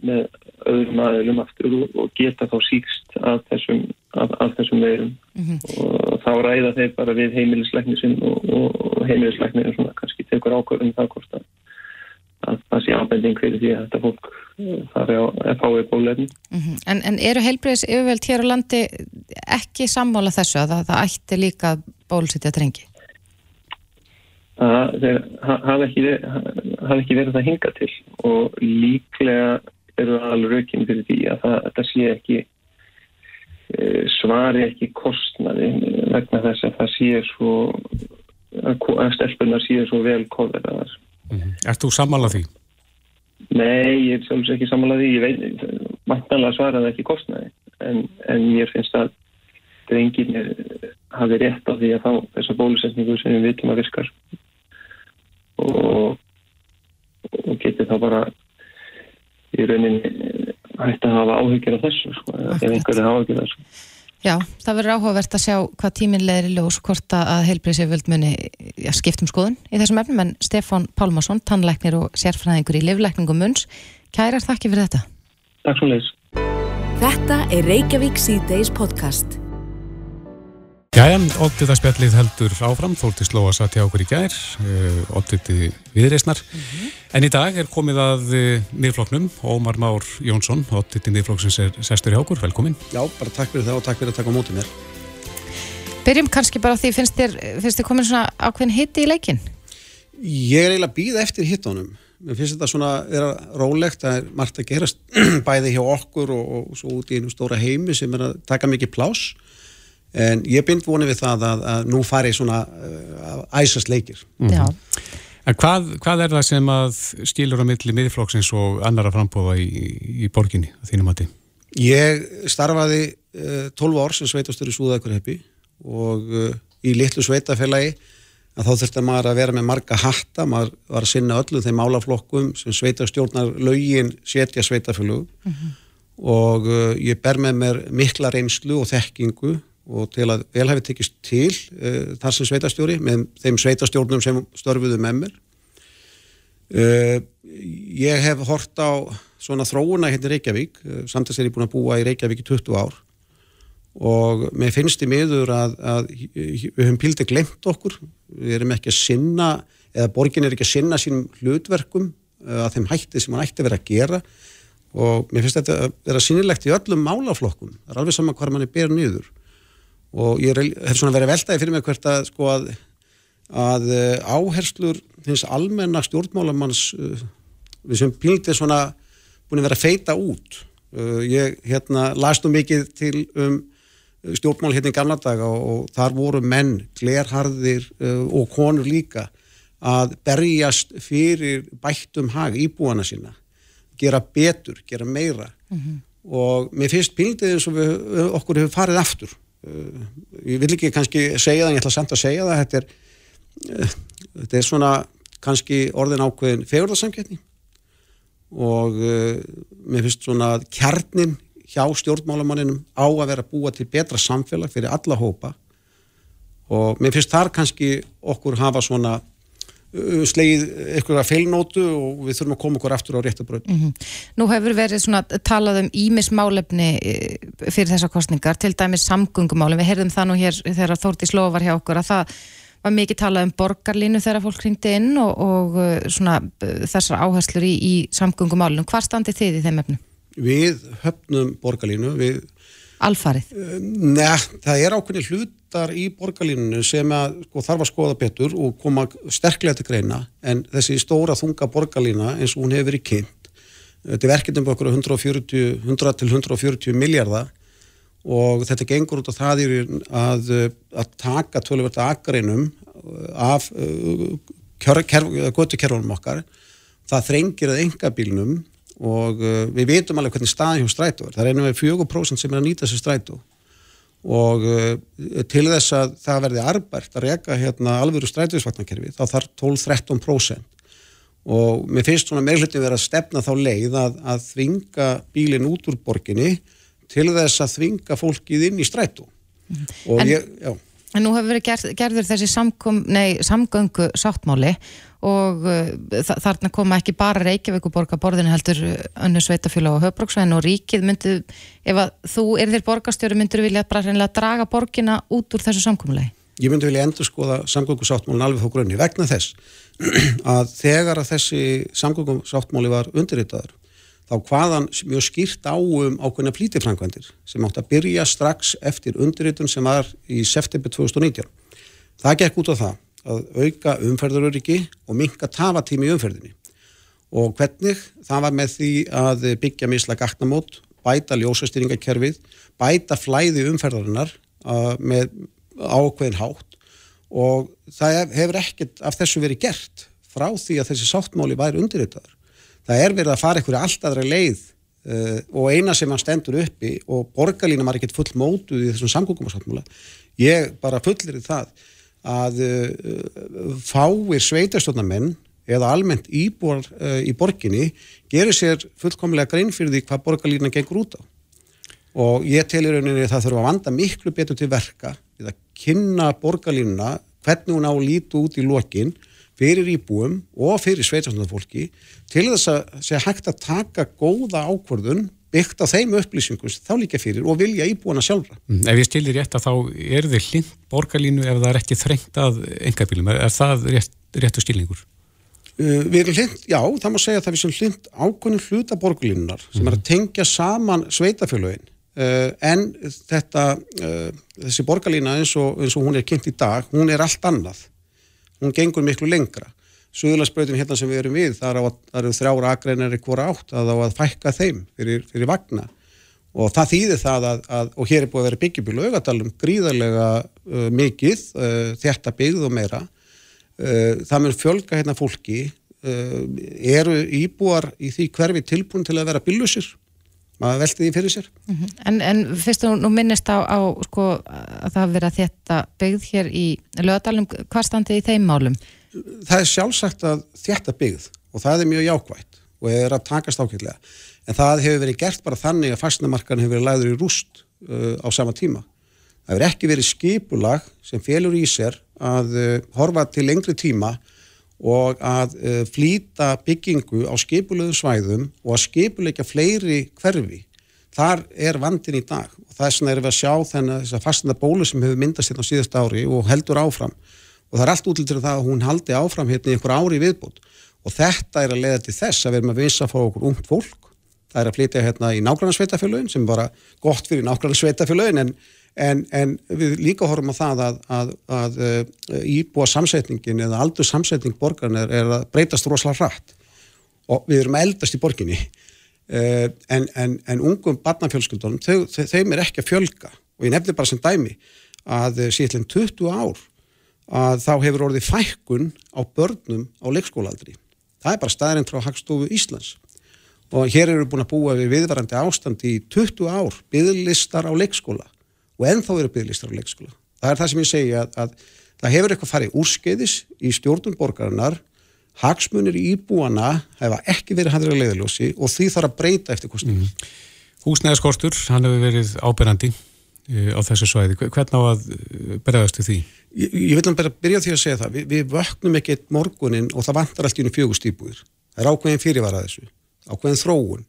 með öðrum aðeilum aftur og, geta þá síkst af þessum, af, af þessum veirum mm -hmm. og þá ræða þeir bara við heimilisleikni sinn og, og heimilisleikni er svona kannski tekur ákvörðum það hvort að, að það sé ábending fyrir því að þetta fólk fari á FHI bólefni mm -hmm. en, en eru heilbreyðis yfirveld hér á landi ekki sammála þessu að það, það ætti líka bólusitja drengi? Það hafi ekki, haf ekki verið það hinga til og líklega eru alveg raukinn fyrir því að það, það sé ekki e, svari ekki kostnaði vegna þess að það sé svo að stelpunar sé svo vel kóðverðar mm -hmm. Er þú sammálað því? Nei, ég er sjálfsög ekki sammálað því ég veit, vantanlega svaraði ekki kostnaði en, en mér finnst að drengirnir hafi rétt á því að fá þessa bólusetningu sem við vitum að virkar og, og geti þá bara í rauninni hægt að hafa áhyggjur af þessu sko, ef einhverju hafa áhyggjur af þessu. Já, það verður áhugavert að sjá hvað tíminn leðir í ljós hvort að heilbreyðsefjöld muni ja, skiptum skoðun í þessum efnum en Stefan Pálmarsson, tannleiknir og sérfræðingur í livleikningum munns, kærar þakki fyrir þetta. Takk svo leiðis. Þetta er Reykjavík C-Days podcast. Jæja, óttita spjallið heldur áfram, þólti sló að satja okkur í gær, óttiti eh, viðreysnar. Mm -hmm. En í dag er komið að eh, miðfloknum, Ómar Már Jónsson, óttiti miðflokksins er sestur í ákur, velkomin. Já, bara takk fyrir það og takk fyrir að taka á mótið mér. Byrjum kannski bara því, finnst þér, finnst þér komin svona ákveðin hitti í leikin? Ég er eiginlega býð eftir hittónum. Mér finnst þetta svona vera rólegt, það er margt að gerast bæði hjá okkur og, og svo út í einu stóra heimi sem er að taka mikið plás en ég bind vonið við það að, að nú fari svona uh, æsast leikir mm -hmm. En hvað, hvað er það sem að skilur á milli miðflokksins og annara frambóða í, í borginni, þínum að því? Ég starfaði uh, 12 ár sem sveitastur í Súðakurheppi og uh, í litlu sveitafélagi að þá þurfti maður að vera með marga hatta, maður var að sinna öllu þeim álaflokkum sem sveitastjórnar lögin setja sveitafélög mm -hmm. og uh, ég ber með mér mikla reynslu og þekkingu og til að vel hefði tekist til uh, þar sem sveitastjóri með þeim sveitastjórnum sem störfuðu með mér. Uh, ég hef hort á svona þróuna hérna í Reykjavík uh, samt að sér ég búin að búa í Reykjavík í 20 ár. Og mér finnst í miður að, að við höfum pildið glemt okkur. Við erum ekki að sinna eða borgin er ekki að sinna sínum hlutverkum að þeim hætti sem hann ætti að vera að gera. Og mér finnst þetta að vera sínilegt í öllum málaflokkum. Það er alveg sama hvað mann er berið nýður og ég hef svona verið veltaði fyrir mig hvert að sko að, að eh, áherslur hins almenna stjórnmálamanns uh, við sem pildið svona búin að vera feita út. Uh, ég hérna las nú mikið til um stjórnmál hérna í gamla daga og, og þar voru menn, glerharðir og konur líka að berjast fyrir bættum hag íbúana sína gera betur, gera meira. Mm -hmm. og mér finnst pildið eins og við, okkur hefur farið aftur. Eh, ég vil ekki kannski segja það en ég ætla samt að segja það. Þetta er, eh, þetta er svona kannski orðin ákveðin fegurðarsamkettni og uh, mér finnst svona kjarnin hjá stjórnmálamanninum á að vera búa til betra samfélag fyrir alla hópa. Og mér finnst þar kannski okkur hafa svona slegið eitthvað feilnótu og við þurfum að koma okkur aftur á réttabröð mm -hmm. Nú hefur verið svona talað um ímismálefni eh, fyrir þessa kostningar, til dæmis samgöngumálefni við heyrðum það nú hér þegar Þórti Slóa var hjá okkur að það var mikið talað um borgarlínu þegar fólk ringdi inn og, og eh, svona eh, þessar áherslur í, í samgöngumálefnum, hvað standi þið í þeim efnu? Við höfnum borgarlínu við Alfarið? Nei, það er ákveðin hlut punktar í borgarlínunu sem að, sko, þarf að skoða betur og koma sterklega til greina en þessi stóra þunga borgarlína eins og hún hefur verið kynnt þetta er verkefnum okkur 140, 100 til 140 miljardar og þetta gengur út á það að, að taka tölvöld aðgreinum af götukerfunum okkar. Það þrengir að enga bílnum og uh, við veitum alveg hvernig staðin hjá strætó. Er það er einu með 4% sem er að nýta þessi strætó og uh, til þess að það verði arbært að reyka hérna alvöru strætisvagnakerfi þá þarf 12-13% og mér finnst svona meðlutin verið að stefna þá leið að, að þvinga bílinn út úr borginni til þess að þvinga fólkið inn í strætu mm. og en, ég, já En nú hefur verið gerð, gerður þessi samkom, nei, samgöngu sáttmáli og uh, þarna koma ekki bara Reykjavíkuborga borðinu heldur önnu sveitafjöla og höfbruksvæðin og ríkið myndu, ef að þú er þér borgastjóri myndur vilja bara reynilega draga borgina út úr þessu samkomulegi? Ég myndi vilja endur skoða samgöngu sáttmálin alveg þá grunni vegna þess að þegar að þessi samgöngu sáttmáli var undirritaður þá hvaðan mjög skýrt á um ákveðna flítifrænkvendir sem átt að byrja strax eftir undirritun sem var í september 2019. Það gekk út á það að auka umferðaröryggi og minka tafatími í umferðinni. Og hvernig? Það var með því að byggja misla gatnamót, bæta ljósastýringakerfið, bæta flæði umferðarinnar uh, með ákveðin hátt. Og það hefur ekkert af þessu verið gert frá því að þessi sáttmáli væri undirritaður það er verið að fara einhverju alltafra leið uh, og eina sem hann stendur uppi og borgarlínum er ekkert full mótuð í þessum samgókumarsáttmála ég bara fullir í það að uh, fáir sveitarstofnamenn eða almennt íbúar uh, í borginni gerir sér fullkomlega grein fyrir því hvað borgarlínan gengur út á. Og ég tel í rauninni að það þurfa að vanda miklu betur til verka við að kynna borgarlínuna hvernig hún á að lítu út í lokin fyrir íbúum og fyrir sveitarstofnarfólki til þess að sé hægt að taka góða ákvörðun byggt á þeim upplýsingum þá líka fyrir og vilja íbúana sjálfra. Mm, ef ég stilir rétt að þá er þið hlind borgarlínu ef það er ekki þrengt að engabílum, er, er það rétt, réttu stilningur? Uh, við erum hlind, já, það má segja að það er sem hlind ákvörnum hluta borgarlínunar sem mm. er að tengja saman sveitafélögin uh, en þetta, uh, þessi borgarlína eins og, eins og hún er kynnt í dag, hún er allt annað. Hún gengur miklu lengra. Suðurlandsbröðin hérna sem við erum við, það eru þrjára agreinari hvora átt að þá að fækka þeim fyrir, fyrir vagna. Og það þýðir það að, að og hér er búið að vera byggjubílu auðvitaðlum gríðarlega uh, mikið, uh, þetta byggð og meira. Uh, það mun fjölga hérna fólki uh, eru íbúar í því hverfi tilbúin til að vera bílusir maður velti því fyrir sér mm -hmm. En, en fyrst og nú minnist á, á sko, að það vera þetta byggð hér í lögadalum, hvað standi í þeim málum? það er sjálfsagt að þetta byggð og það er mjög jákvægt og er að takast ákveðlega en það hefur verið gert bara þannig að fastnamarkan hefur verið læður í rúst uh, á sama tíma. Það hefur ekki verið skipulag sem félur í sér að uh, horfa til lengri tíma og að uh, flýta byggingu á skipulöðu svæðum og að skipuleika fleiri hverfi. Þar er vandin í dag og það er svona erum við að sjá þennan þess að fastna bólu sem hefur myndast hérna á síðast ári og heldur áfram. Og það er allt útlýttur það að hún haldi áfram hérna í einhver ári viðbútt og þetta er að leiða til þess að við erum að visa að fá okkur ungt fólk, það er að flytja hérna í nákvæmlega sem er bara gott fyrir nákvæmlega sveitafélagin en, en, en við líka horfum á það að, að, að, eh, íbúa samsetningin eða aldur samsetning borgarn er, er að breytast rosalega hratt. Og við erum eldast í borginni. Eh, en, en ungum barnafjölskyldunum, þeim er ekki að fjölga. Og ég nefnir bara sem dæmi að síðan 20 ár að þá hefur orðið fækkun á börnum á leikskólaaldri. Það er bara staðarinn frá Hagstofu Íslands. Og hér eru búin að búa við viðvarandi ástand í 20 ár bygglistar á leikskóla og ennþá eru bygglistar á leikskóla. Það er það sem ég segja að, að það hefur eitthvað farið úrskeiðis í stjórnum borgarinnar, hagsmunir í íbúana hefa ekki verið handrið að leiðaljósi og því þarf að breyta eftir kostningum. Mm. Húsnæðaskostur, hann hefur verið ábyrrandi eh, á þessu svæði. Hvernig á að eh, bregðastu því? Ég, ég vil bara byrja því að segja það, Vi, við vöknum ekkert morgunin og það vantar allt í unni fjögustýbúir. Það er ákveðin fyrirvara þessu, ákveðin þróun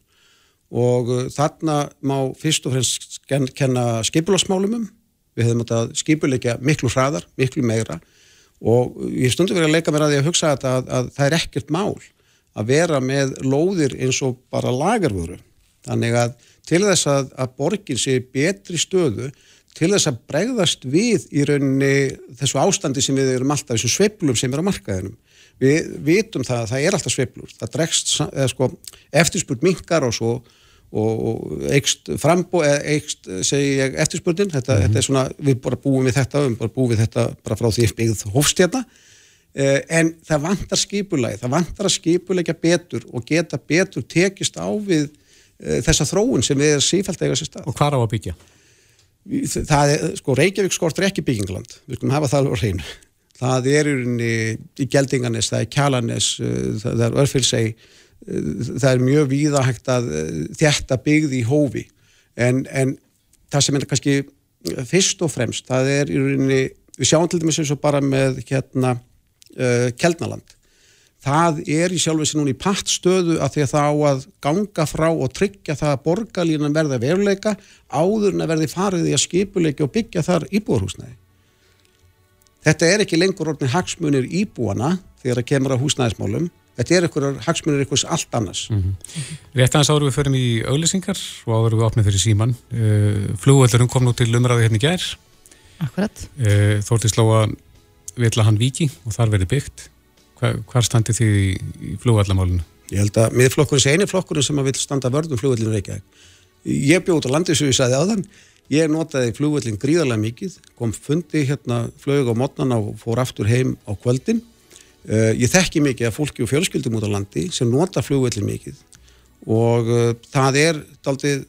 og uh, þarna má fyrst og fremst kenna skipulásmálumum, við hefum átt að skipuleika miklu hraðar, miklu meira og ég stundu verið að leika mér að því að hugsa að, að, að það er ekkert mál að vera með lóðir eins og bara lagarvöru. Þannig að til þess að, að borgin sé betri stöðu til þess að bregðast við í rauninni þessu ástandi sem við erum alltaf, þessum sveiplum sem er á markaðinum. Við vitum það að það er alltaf sveiplur, það dregst sko, eftirspurt minkar og svo og eikst frambó eða eikst, segi ég, eftirspurnin þetta, mm -hmm. þetta er svona, við bara búum við þetta við bara búum við þetta bara frá því byggð hófstjárna eh, en það vantar skipulagi, það vantar að skipulegja betur og geta betur tekist á við eh, þessa þróun sem við erum sífælt eiga sér stað. Og hvað á að byggja? það er, sko, Reykjavík skortur ekki byggingland, við skulum hafa það alveg á hreinu. Það er í Geldinganes, það er Kjalanes, uh, það er Örfilseg, uh, það er mjög víðahægt að uh, þetta byggði í hófi. En, en það sem er kannski fyrst og fremst, það er í rauninni, við sjáum til dæmis eins og bara með hérna Kjeldnaland það er í sjálfins núna í pattstöðu að því að það á að ganga frá og tryggja það að borgarlínan verða veruleika áður en að verði farið í að skipuleika og byggja þar íbúarhúsnæði. Þetta er ekki lengur orðin hagsmunir íbúana þegar það kemur á húsnæðismálum. Þetta er ykkur hagsmunir ykkur allt annars. Mm -hmm. Rétt aðeins árum við förum í auðlisingar og árum við opnið fyrir síman. Uh, Flugvöldurum kom nú til umræði hérna í gær. Akkurat. Uh, Þórtið sló að við ætla hann viki og þar verði byggt Hvar, hvar standi þið í, í flugvallamálinu? Ég held að miðflokkurinn sé eini flokkurinn sem að vil standa vörðum flugvallinu Reykjavík. Ég bjóð út á landið sem ég sagði á þann. Ég notaði flugvallin gríðarlega mikið, kom fundi hérna flög á mótnana og fór aftur heim á kvöldin. Uh, ég þekki mikið að fólki og fjölskyldum út á landi sem nota flugvallin mikið og uh, það er daldið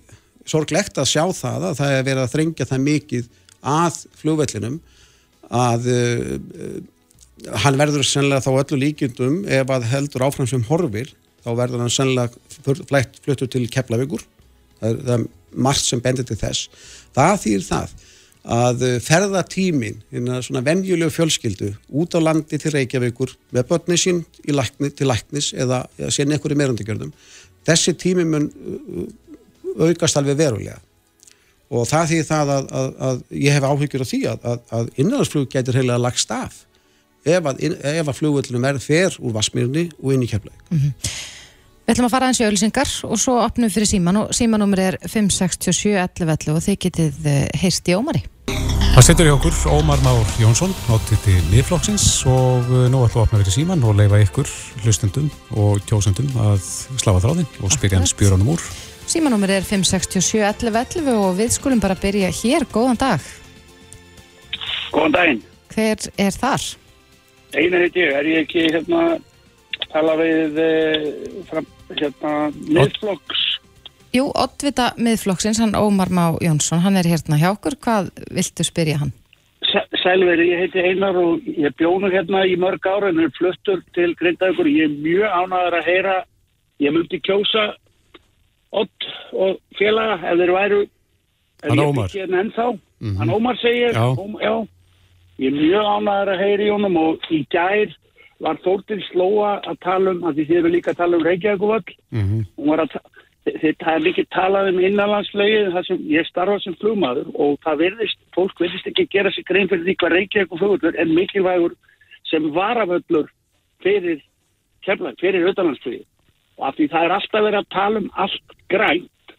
sorglegt að sjá það að það er verið að þrengja það mikið að flugvallinum að uh, hann verður sennilega þá öllu líkjundum ef að heldur áfram sem horfir þá verður hann sennilega flætt fluttur til Keflavíkur það það er margt sem bendir til þess það þýr það að ferðatímin svona venjulegu fjölskyldu út á landi til Reykjavíkur með börni sín lækni, til læknis eða síðan einhverju meirundigjörðum þessi tími mun uh, aukast alveg verulega og það þýr það að, að, að ég hef áhyggjur á því að, að innanlandsflug getur heilega lagst af ef að, að flugvöldunum er fer úr Vasmírni og inn í Keflæk. Mm -hmm. Við ætlum að fara eins í auðlisingar og svo opnum fyrir síman og símanúmer er 56711 og þið getið eh, heyrst í Ómari. Það setur í okkur Ómar Már Jónsson notið til miðflokksins og eh, nú ætlum við að opna fyrir síman og leifa ykkur hlustundum og kjósundum að slafa þráðin og spyrja hans spjórunum úr. Símanúmer er 56711 og við skulum bara byrja hér. Góðan dag. Góðan daginn. Hver er þar? Einar heit ég, er ég ekki hérna tala við eh, fram, hérna miðflokks. Jú, oddvita miðflokksins, hann Ómar Má Jónsson, hann er hérna hjá okkur, hvað viltu spyrja hann? Sælveri, ég heiti Einar og ég bjónu hérna í mörg ára en er fluttur til Grindavíkur, ég er mjög ánæður að heyra, ég myndi kjósa Odd og félaga ef þeir væru. Hann Ómar. Hann mm -hmm. Ómar segir, já, Ómar, já. Ég er mjög ánæður að heyri honum og í gær var Þórtil Slóa að tala um, að því þið eru líka að tala um Reykjavíkuvöld, mm -hmm. þetta er mikið talað um innanlandslegið þar sem ég starfa sem flugmaður og það verðist, fólk verðist ekki gera sig grein fyrir því hvað Reykjavíkuvöld er mikilvægur sem varaföllur fyrir kemlaði, fyrir auðanlandslegið og af því það er alltaf verið að tala um allt grænt,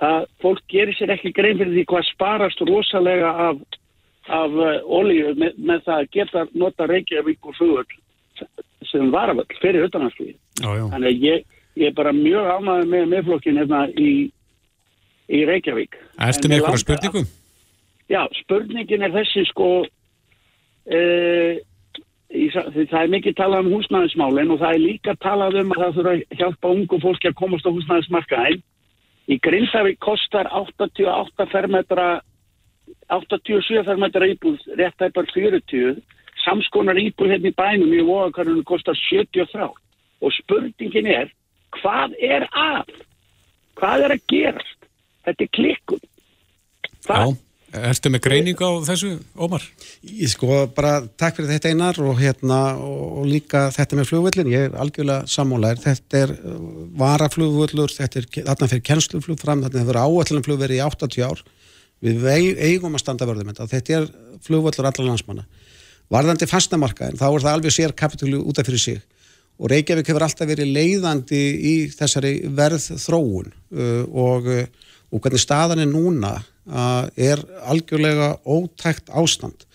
það fólk gerir sér ekki grein fyrir því hvað sparast rosalega af af uh, olíu með, með það að geta nota Reykjavík og Fugöld sem varafall fyrir utanhansflýði. Þannig að ég, ég er bara mjög ámaður með meðflokkin hérna í, í Reykjavík. Erstu með eitthvað spurningum? Já, spurningin er þessi sko e, í, það er mikið talað um húsnæðismálinn og það er líka talað um að það þurfa að hjálpa ungu fólki að komast á húsnæðismarkaðin. Í Grindavík kostar 88 fermetra 87 fermetra íbúð rétt að bara 40 samskonar íbúð hérna í bænum í voðakarunum kostar 73 og spurningin er hvað er að? Hvað er að gerast? Þetta er klikkun Já, ertu með greining á þessu, Ómar? Ég sko bara takk fyrir þetta einar og hérna og líka þetta með flugvöldin, ég er algjörlega sammólaður, þetta er uh, varaflugvöldur, þetta er þarna fyrir kennsluflug fram, þarna hefur áallin flugverið í 80 ár við eigum að standa vörðum þetta. Er flugvöldur allar landsmanna. Varðandi fastnamarkaðin, þá er það alveg sér kapitúli út af fyrir sig. Og Reykjavík hefur alltaf verið leiðandi í þessari verð þróun uh, og, uh, og hvernig staðan er núna uh, er algjörlega ótækt ástand.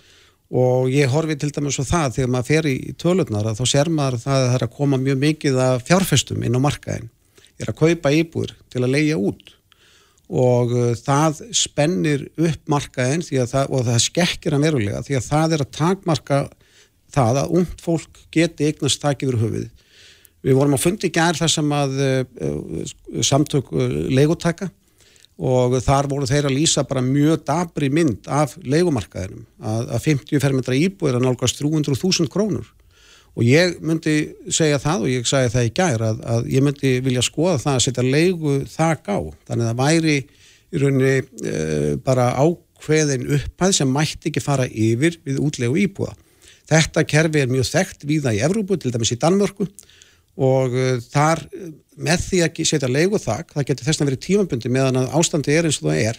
Og ég horfi til dæmis á það þegar maður fer í tölurnar þá ser maður það að það er að koma mjög mikið af fjárfestum inn á markaðin er að kaupa íbúður til að leia út og uh, það spennir upp markaðin það, og það skekkir hann verulega því að það er að takmarka það að umt fólk geti eignast takk yfir höfuð. Við vorum að fundi gær þar sem að uh, uh samtök leigotaka og þar voru þeir að lýsa bara mjög dabri mynd af leikumarkaðinum að, að 50 fermetra íbúið er að nálgast 300.000 krónur og ég myndi segja það og ég sagði það í gær að, að ég myndi vilja skoða það að setja leiku þak á. Þannig að það væri í rauninni e, bara ákveðin upphæð sem mætti ekki fara yfir við útlegu íbúða. Þetta kerfi er mjög þekkt viða í Evrópu, til dæmis í Danmörku. Og uh, þar með því að setja leiku þak, það getur þess að vera tímabundi meðan að ástandi er eins og það er.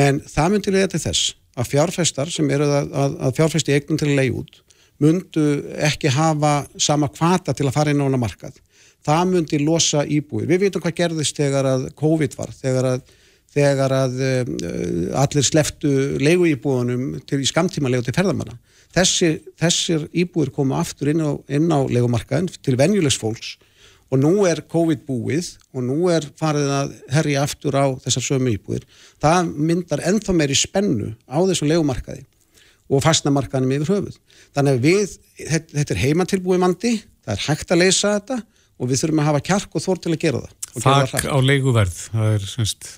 En það myndi leiða til þess að fjárfæstar sem eru að, að, að fjárfæsti eignum til að leiða út myndu ekki hafa sama kvata til að fara inn á hana markað. Það myndi losa íbúið. Við veitum hvað gerðist þegar að COVID var, þegar að, þegar að uh, allir sleftu leiku íbúðunum til í skamtíma leiku til ferðamanna Þessir, þessir íbúir koma aftur inn á, á legumarkaðin til venjulegs fólks og nú er COVID búið og nú er farið að herja aftur á þessar sömu íbúir. Það myndar ennþá meiri spennu á þessu legumarkaði og fastnamarkaðinum yfir höfuð. Þannig að við, þetta, er heimatilbúið mandi, það er hægt að leysa þetta og við þurfum að hafa kjark og þór til að gera það. Þakk á leiguverð, það er semst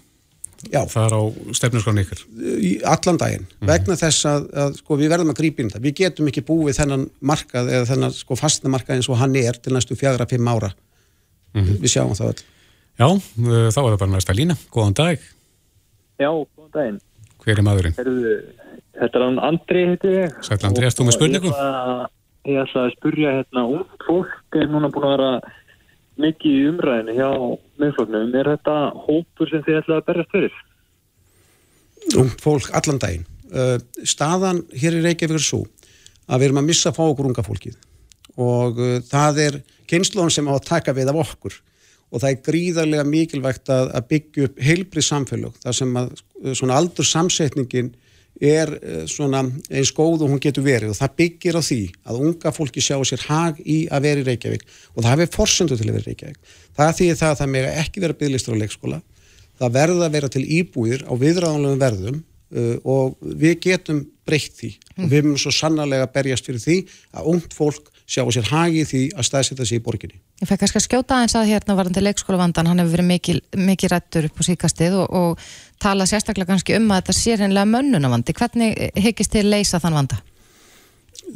Já. Það er á stefnarskránu ykkur? Í allan daginn, mm. vegna þess að, að sko, við verðum að grípa inn það. Við getum ekki búið þennan markað eða þennan sko, fastna markað eins og hann er til næstu fjagra, fimm ára. Mm. Við sjáum það öll. Já, þá er það bara næsta lína. Góðan dag. Já, góðan daginn. Hver er maðurinn? Herðu, þetta er hann Andri, heitir ég. Sætla Andri, erstu með spurningu? Ég ætla að spurja hérna, ung fólk er núna búin að vera mikið í umræðinu hjá miðfloknum. Er þetta hópur sem þið ætlaði að berjast fyrir? Um fólk allan daginn. Uh, staðan hér í Reykjavík er svo að við erum að missa fá okkur unga fólkið og uh, það er kynnslóðan sem á að taka við af okkur og það er gríðarlega mikilvægt að, að byggja upp heilbrið samfélag þar sem að svona aldur samsetningin er eh, svona eins góð og hún getur verið og það byggir á því að unga fólki sjá sér hag í að vera í Reykjavík og það hefur forsendu til að vera í Reykjavík. Það þýðir það að það með ekki vera bygglistur á leikskóla, það verða að vera til íbúir á viðræðanlegum verðum uh, og við getum breytt því mm. og við erum svo sannarlega berjast fyrir því að ungt fólk sjá sér hagi því að staðsetja sér í borginni. Ég fekk kannski að skjóta aðeins að hérna varðandi leikskólavandan, hann hefur verið mikil, mikil tala sérstaklega kannski um að þetta sé reynilega mönnunavandi. Hvernig hyggist þið leysa þann vanda?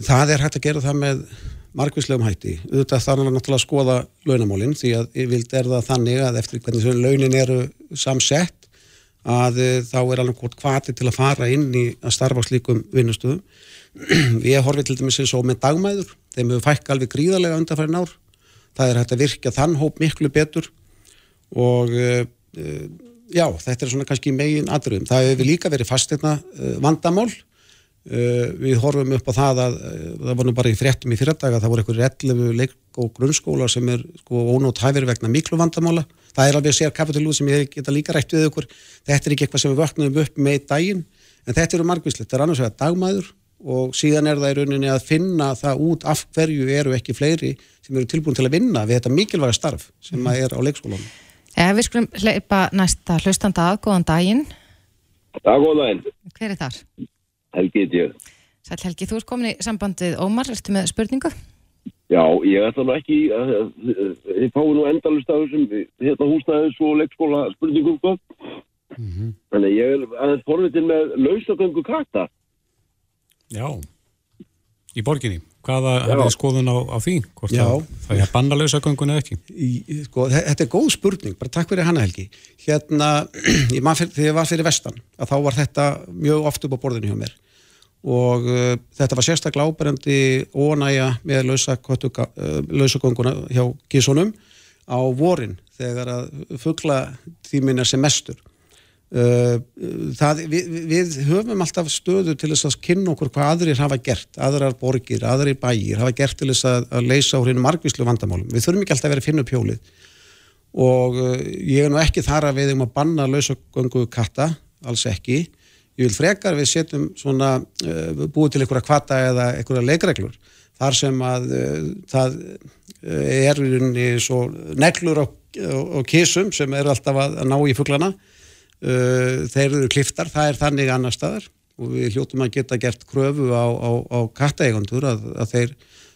Það er hægt að gera það með margvíslegum hætti. Þannig að náttúrulega skoða launamólinn því að ég vild er það þannig að eftir hvernig launin eru samsett að eh, þá er alveg hvort kvati til að fara inn í að starfa slíkum vinnustöðum. Ég horfi til dæmis eins og með dagmæður, þeim hefur fækka alveg gríðarlega undanfærin ár það er hægt að virka þann hóp miklu betur og uh, já, þetta er svona kannski megin aðröðum. Það hefur líka verið fastirna uh, vandamál uh, við horfum upp á það að það var nú bara í fréttum í fyrirdaga það voru einhverju 11 leik og grunnskóla sem er sko ónótt hæfir vegna miklu vandamála það er alveg sér kapitalúð sem ég geta líka rætt við ykkur þetta er ekki eitthvað sem við vöknum upp með daginn en þetta eru margvíslegt, þetta er annars vegar dagmæður og síðan er það í rauninni að finna það út af hverju eru ekki fleiri sem eru tilbúin til að vinna við þetta mikilvæga starf sem mm. er á leikskólunum. Ja, við skulum hleypa næsta hlustanda að, góðan daginn. Já, góðan daginn. Hver er þar? Helgi Djöð. Sæl Helgi, þú ert komin í sambandið Ómar, ertu með spurningu? Já, ég ætla nú ekki, ég fái nú endalust af þessum hérna húsnæðis og leikskóla spurningum, sko. Mm -hmm. Þannig ég er aðeins forvitin með lausagöngu krakta. Já, í borginni. Hvaða hefði skoðun á, á því? Hvort það, það er bannalösa göngun eða ekki? Í, sko, þetta er góð spurning, bara takk fyrir hana Helgi. Hérna, fyrir, þegar ég var fyrir vestan, að þá var þetta mjög oft upp á borðinu hjá mér og uh, þetta var sérstaklega áberendi ónæja með lausa, uh, hjá kísunum á vorin þegar að fuggla tímin er sem mestur Uh, það, við, við höfum alltaf stöðu til þess að kynna okkur hvað aðrir hafa gert, aðrar borgir, aðrir bæir hafa gert til þess að, að leysa úr hennu margvíslu vandamálum. Við þurfum ekki alltaf að vera að finna upp hjólið og uh, ég er nú ekki þar að við um að banna lausagöngu katta, alls ekki. Ég vil frekar við setjum svona uh, búið til einhverja kvata eða einhverja leikreglur þar sem að það er svo neglur og, og, og kísum sem eru alltaf að, að ná í fugglana þeir eru kliftar, það er þannig annar staðar og við hljóttum að geta gert kröfu á, á, á kattaeigundur að, að þeir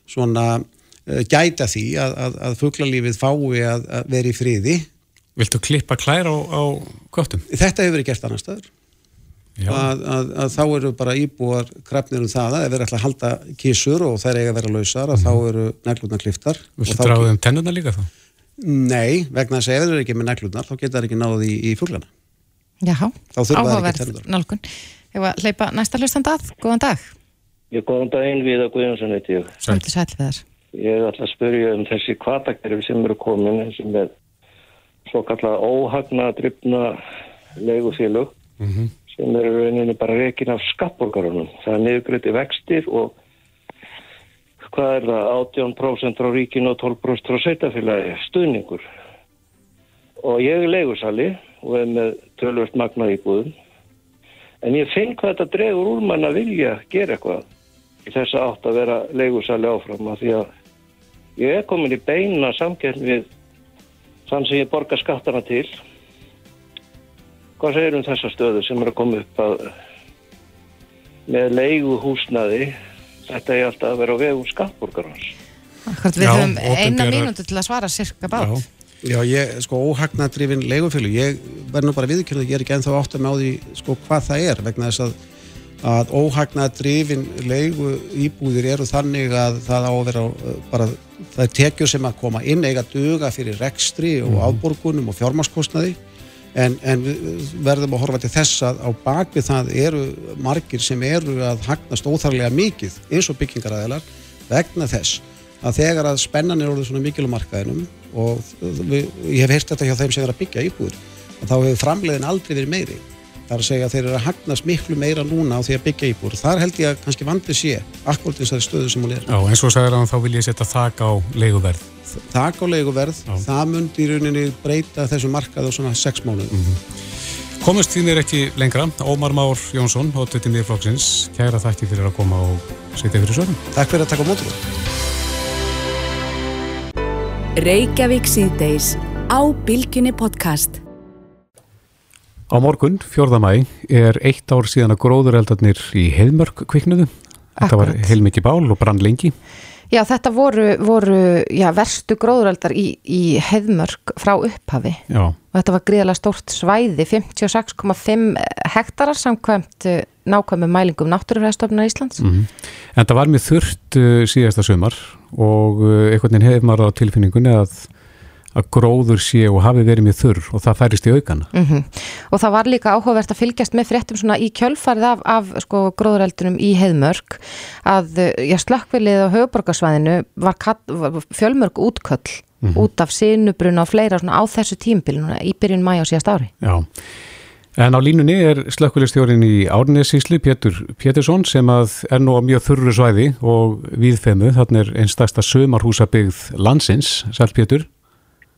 svona uh, gæta því að, að, að fugglalífið fái að vera í friði Viltu klippa klær á, á köttum? Þetta hefur verið gert annar staður að, að, að þá eru bara íbúar krafnir um það að ef við ætlum að halda kísur og þær eiga að vera lausar að mm. þá mhm. eru neglutna kliftar Viltu dráðið um tennuna líka þá? Nei, vegna þess að ef þeir eru ekki með neglutnar þá geta það ekki náðið í, í fuglana Já, áhugaverð nálgun. Ég var hleypa næsta hlustand að, góðan dag. Ég góðan daginn við að Guðjónsson heiti ég. Svolítið sæl við þar Ég ætla að spyrja um þessi kvatakerfi sem eru komin sem er svo kallar óhagna drifna legufélug mm -hmm. sem eru rauninni bara rekin af skattborgarunum. Það er niðurgröti vextir og hvað er það? 18% frá ríkinu og 12% frá sveitafélagi, stuðningur. Og ég er legusali og er með tölvöld magna íbúðum. En ég finn hvað þetta dregur úr mann að vilja gera eitthvað í þess að átt að vera legusali áfram að því að ég er komin í beina samkjörn við þann sem ég borga skattana til. Hvað segir um þessa stöðu sem er að koma upp að með leigu húsnaði þetta er alltaf að vera á vegu skattborgarans? Akkurat, við höfum eina mínúti til að svara cirka bát. Já, Já ég, sko, óhagnadrifin leigufjölu, ég verð nú bara viðkjörðu, ég er ekki ennþá átt að með á því, sko, hvað það er, vegna þess að að óhagnadrifin leigu íbúðir eru þannig að það á að vera bara það er tekjur sem að koma inn eiga duga fyrir rekstri og mhm. afborgunum og fjármaskostnaði en, en verðum að horfa til þess að á bakvið það eru margir sem eru að hagnast óþarlega mikið eins og byggingaræðilar vegna þess að þegar að spennan er orðið svona mikil á markaðinum og ég hef heyrt þetta hjá þeim sem er að byggja íbúður að þá hefur framleiðin aldrei verið meiri Það er að segja að þeir eru að hagnast miklu meira núna á því að byggja íbúr. Þar held ég að kannski vandið sé akkurat þessari stöðu sem hún er. Já, eins og sagður að þá vil ég setja þak á leiguverð. Þak á leiguverð, Já. það myndi í rauninni breyta þessu markað á svona 6 mánuð. Mm -hmm. Komast þín er ekki lengra. Ómar Már Jónsson, hóttutin í flokksins. Kæra þakki fyrir að koma og setja fyrir sögum. Takk fyrir að taka mótur. Reykjavík síðdeis á Bilginni podcast. Á morgun, fjörðamæ, er eitt ár síðan að gróðureldarnir í heilmörk kviknuðu. Þetta var heilmikið bál og brann lengi. Já, þetta voru, voru já, verstu gróðureldar í, í heilmörk frá upphafi. Já. Og þetta var gríðilega stórt svæði, 56,5 hektarar samkvæmt nákvæmum mælingum náttúrufræðstofnar Íslands. Mm -hmm. En það var mjög þurft uh, síðasta sömar og uh, einhvern veginn hefði maður á tilfinningunni að að gróður sé og hafi verið með þurr og það færist í aukana. Mm -hmm. Og það var líka áhugavert að fylgjast með fréttum svona í kjölfarið af, af sko, gróðureldunum í heimörk að já, slökkvilið á höfuborgarsvæðinu var, var fjölmörg útköll mm -hmm. út af sinubruna og fleira á þessu tímbilinu í byrjun mæja og síðast ári. Já. En á línunni er slökkvilistjórin í Árnessíslu, Pétur Pétursson, sem að er nú á mjög þurru svæði og viðfemu, þarna er einstaksta sömarhúsabyggð landsins, Sæl Pétur.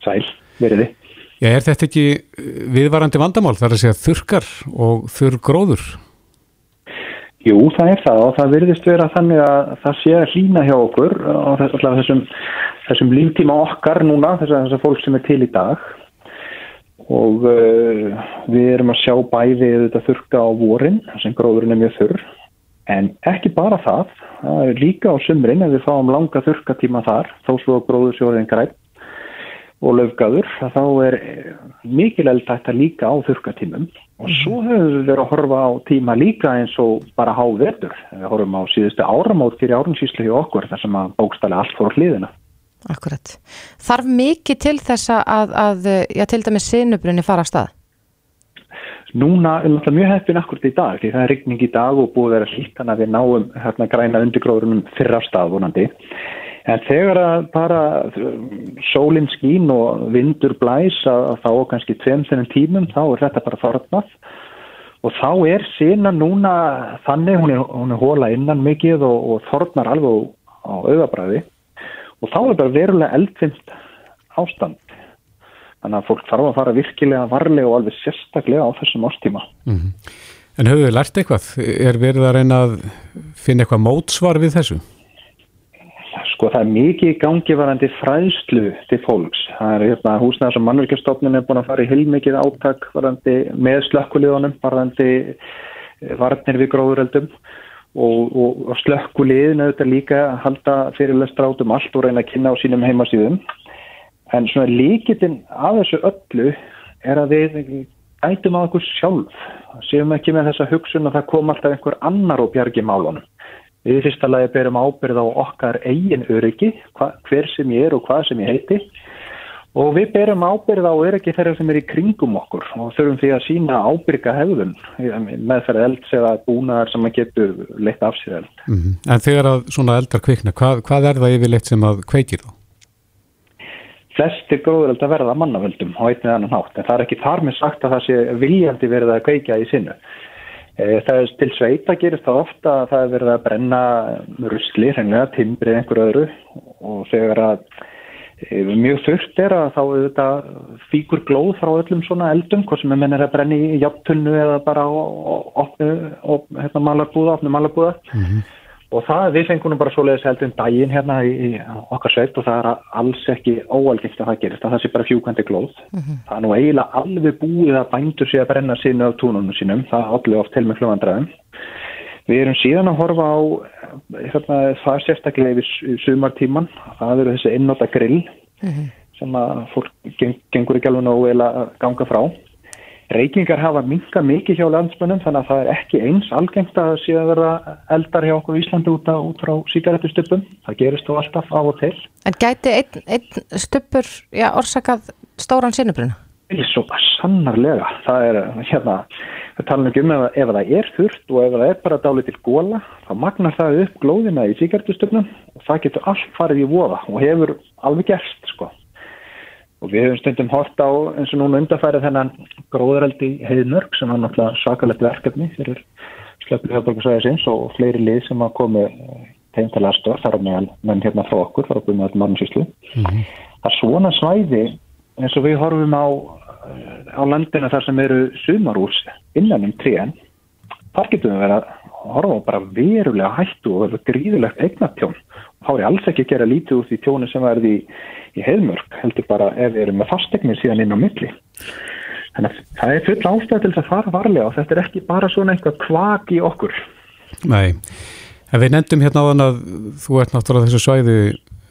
Sæl, veriði. Já, er þetta ekki eh, viðvarandi vandamál þar að segja þurkar og þurr gróður? Jú, það er það og það virðist vera þannig að það sé að hlýna hjá okkur á þessum, þessum líftíma okkar núna, þessar þessa fólk sem er til í dag og uh, við erum að sjá bæði þetta þurka á vorin, sem gróðurinn er mjög þurr, en ekki bara það, það er líka á sumrin ef við fáum langa þurkatíma þar, þó svo gróður sjóðin grætt og löfgaður þá er mikil eldætta líka á þurkatímum og mhm. svo höfum við verið að horfa á tíma líka eins og bara há vetur við horfum á síðustu áramót fyrir árumsýslu hjá okkur þar sem að bókstæli allt fór hlýðina Akkurat. Þarf mikið til þess að, að já, til dæmis sinubrunni fara að stað? Núna er náttúrulega mjög heppin akkurat í dag því það er regning í dag og búið að vera hlýtt þannig að við náum hérna græna undirgróðurinn fyrra stað vonandi En þegar að bara sólinn skín og vindur blæs að þá kannski tveim þennum tímum þá er þetta bara þorðnað og þá er sína núna þannig, hún er, hún er hóla innan mikið og, og þorðnar alveg á auðabræði og þá er bara verulega eldfinnst ástand. Þannig að fólk þarf að fara virkilega varlega og alveg sérstaklega á þessum ástíma. Mm -hmm. En höfðu þið lært eitthvað? Er verið að reyna að finna eitthvað mótsvar við þessu? Sko það er mikið gangivarandi fræðslu til fólks. Það er hérna húsnæðar sem mannverkjastofnun er búin að fara í heilmikið áttak varandi með slökkuliðunum, varandi varnir við gróðureldum og, og, og slökkuliðin auðvitað líka að halda fyrirlestra átum allt og reyna að kynna á sínum heimasíðum. en svona líkitinn af þessu öllu er að við ættum á okkur sjálf. Séum ekki með þessa hugsun að það kom alltaf einhver annar og bjargi málunum. Við fyrsta lagi berum ábyrð á okkar eigin öryggi, hva, hver sem ég er og hvað sem ég heiti og við berum ábyrð á öryggi þeirra sem er í kringum okkur og þurfum því að sína ábyrga hefðun meðferð elds eða búnaðar sem getur leitt af sér eld mm -hmm. En þegar að svona eldar kvikna, hvað, hvað er það yfirleitt sem að kveikir þá? Flestir gróður eld að verða mannavöldum á einnig annan hátt en það er ekki þar með sagt að það sé viljandi verið að kveika í sinnu e, Það er til sveita gerist það ofta að það er verið að brenna rusli, hreinlega, timbri einhver öðru og þegar að Mjög þurft er að þá auðvitað fíkur glóð frá öllum svona eldum, hvað sem er mennir að brenni í játtunnu eða bara opnu hérna, malarbúða, opnu malarbúða. Mm -hmm. Og það, við fengum bara svoleiðis heldum daginn hérna í, í okkar sveit og það er alls ekki óalgengt að það gerist, það sé bara fjúkandi glóð. Mm -hmm. Það er nú eiginlega alveg búið að bændur sé að brenna sínu á túnunum sínum, það allir oft til með kluvandræðum. Við erum síðan að horfa á hérna, það er sérstaklega yfir sumartíman það eru þessi einnóta grill mm -hmm. sem að fólk geng, gengur ekki alveg nógu að ganga frá Reykingar hafa minga mikið hjá landsmönnum þannig að það er ekki eins algengt að síðan verða eldar hjá okkur í Íslandi út, út frá síkaretustöpum það gerist þó alltaf á og til En gæti einn ein stöpur orsakað stóran sinnubruna? Svo sannarlega það er hérna Það tala ekki um ef, ef það er þurft og ef það er bara dálið til góla þá magnar það upp glóðina í síkertustöfnum og það getur allt farið í voða og hefur alveg gerst sko. Og við hefum stundum hort á eins og núna undarfærið þennan gróðaraldi heiðnörg sem var náttúrulega svakalegt verkefni fyrir slöpur höfðborgarsæðisins og fleiri lið sem að komi tegntala stór þar á meðal menn hérna frá okkur, frá okkur með marginsíslu. Mm -hmm. Það svona svæði eins og við horfum á á landina þar sem eru sumarús innan um trían þar getum við verið að horfa á bara verulega hættu og verið gríðilegt eignatjón. Og þá er alls ekki að gera lítið út í tjónu sem verði í, í heilmörk heldur bara ef við erum með fastegnir síðan inn á milli. Þannig að það er full ástæð til þess að fara varlega og þetta er ekki bara svona einhvað kvak í okkur. Nei, en við nefndum hérna á þann að þú ert náttúrulega þessu svæði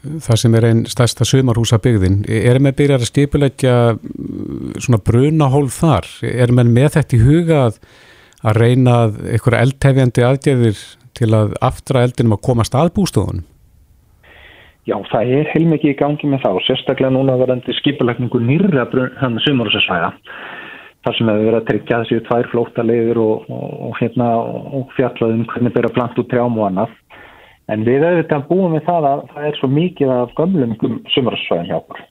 það sem er einn stærsta sumarhúsa byggðin erum við byrjar að skipulegja mm, svona brunahólf þar? Erum við með þetta í huga að, að reyna eitthvað eldtefjandi aðgerðir til að aftra eldinum að komast að bústofunum? Já, það er heilmikið í gangi með það og sérstaklega núna varandi skipulegningu nýrra sumarhúsasvæða þar sem hefur verið að tryggja þessi tvær flóta leiður og, og, og, hérna, og fjallaðum hvernig byrja plant út trjám og annað En við auðvitað búum við það að það er svo mikið af gömlum sumarsvæðin hjá okkur.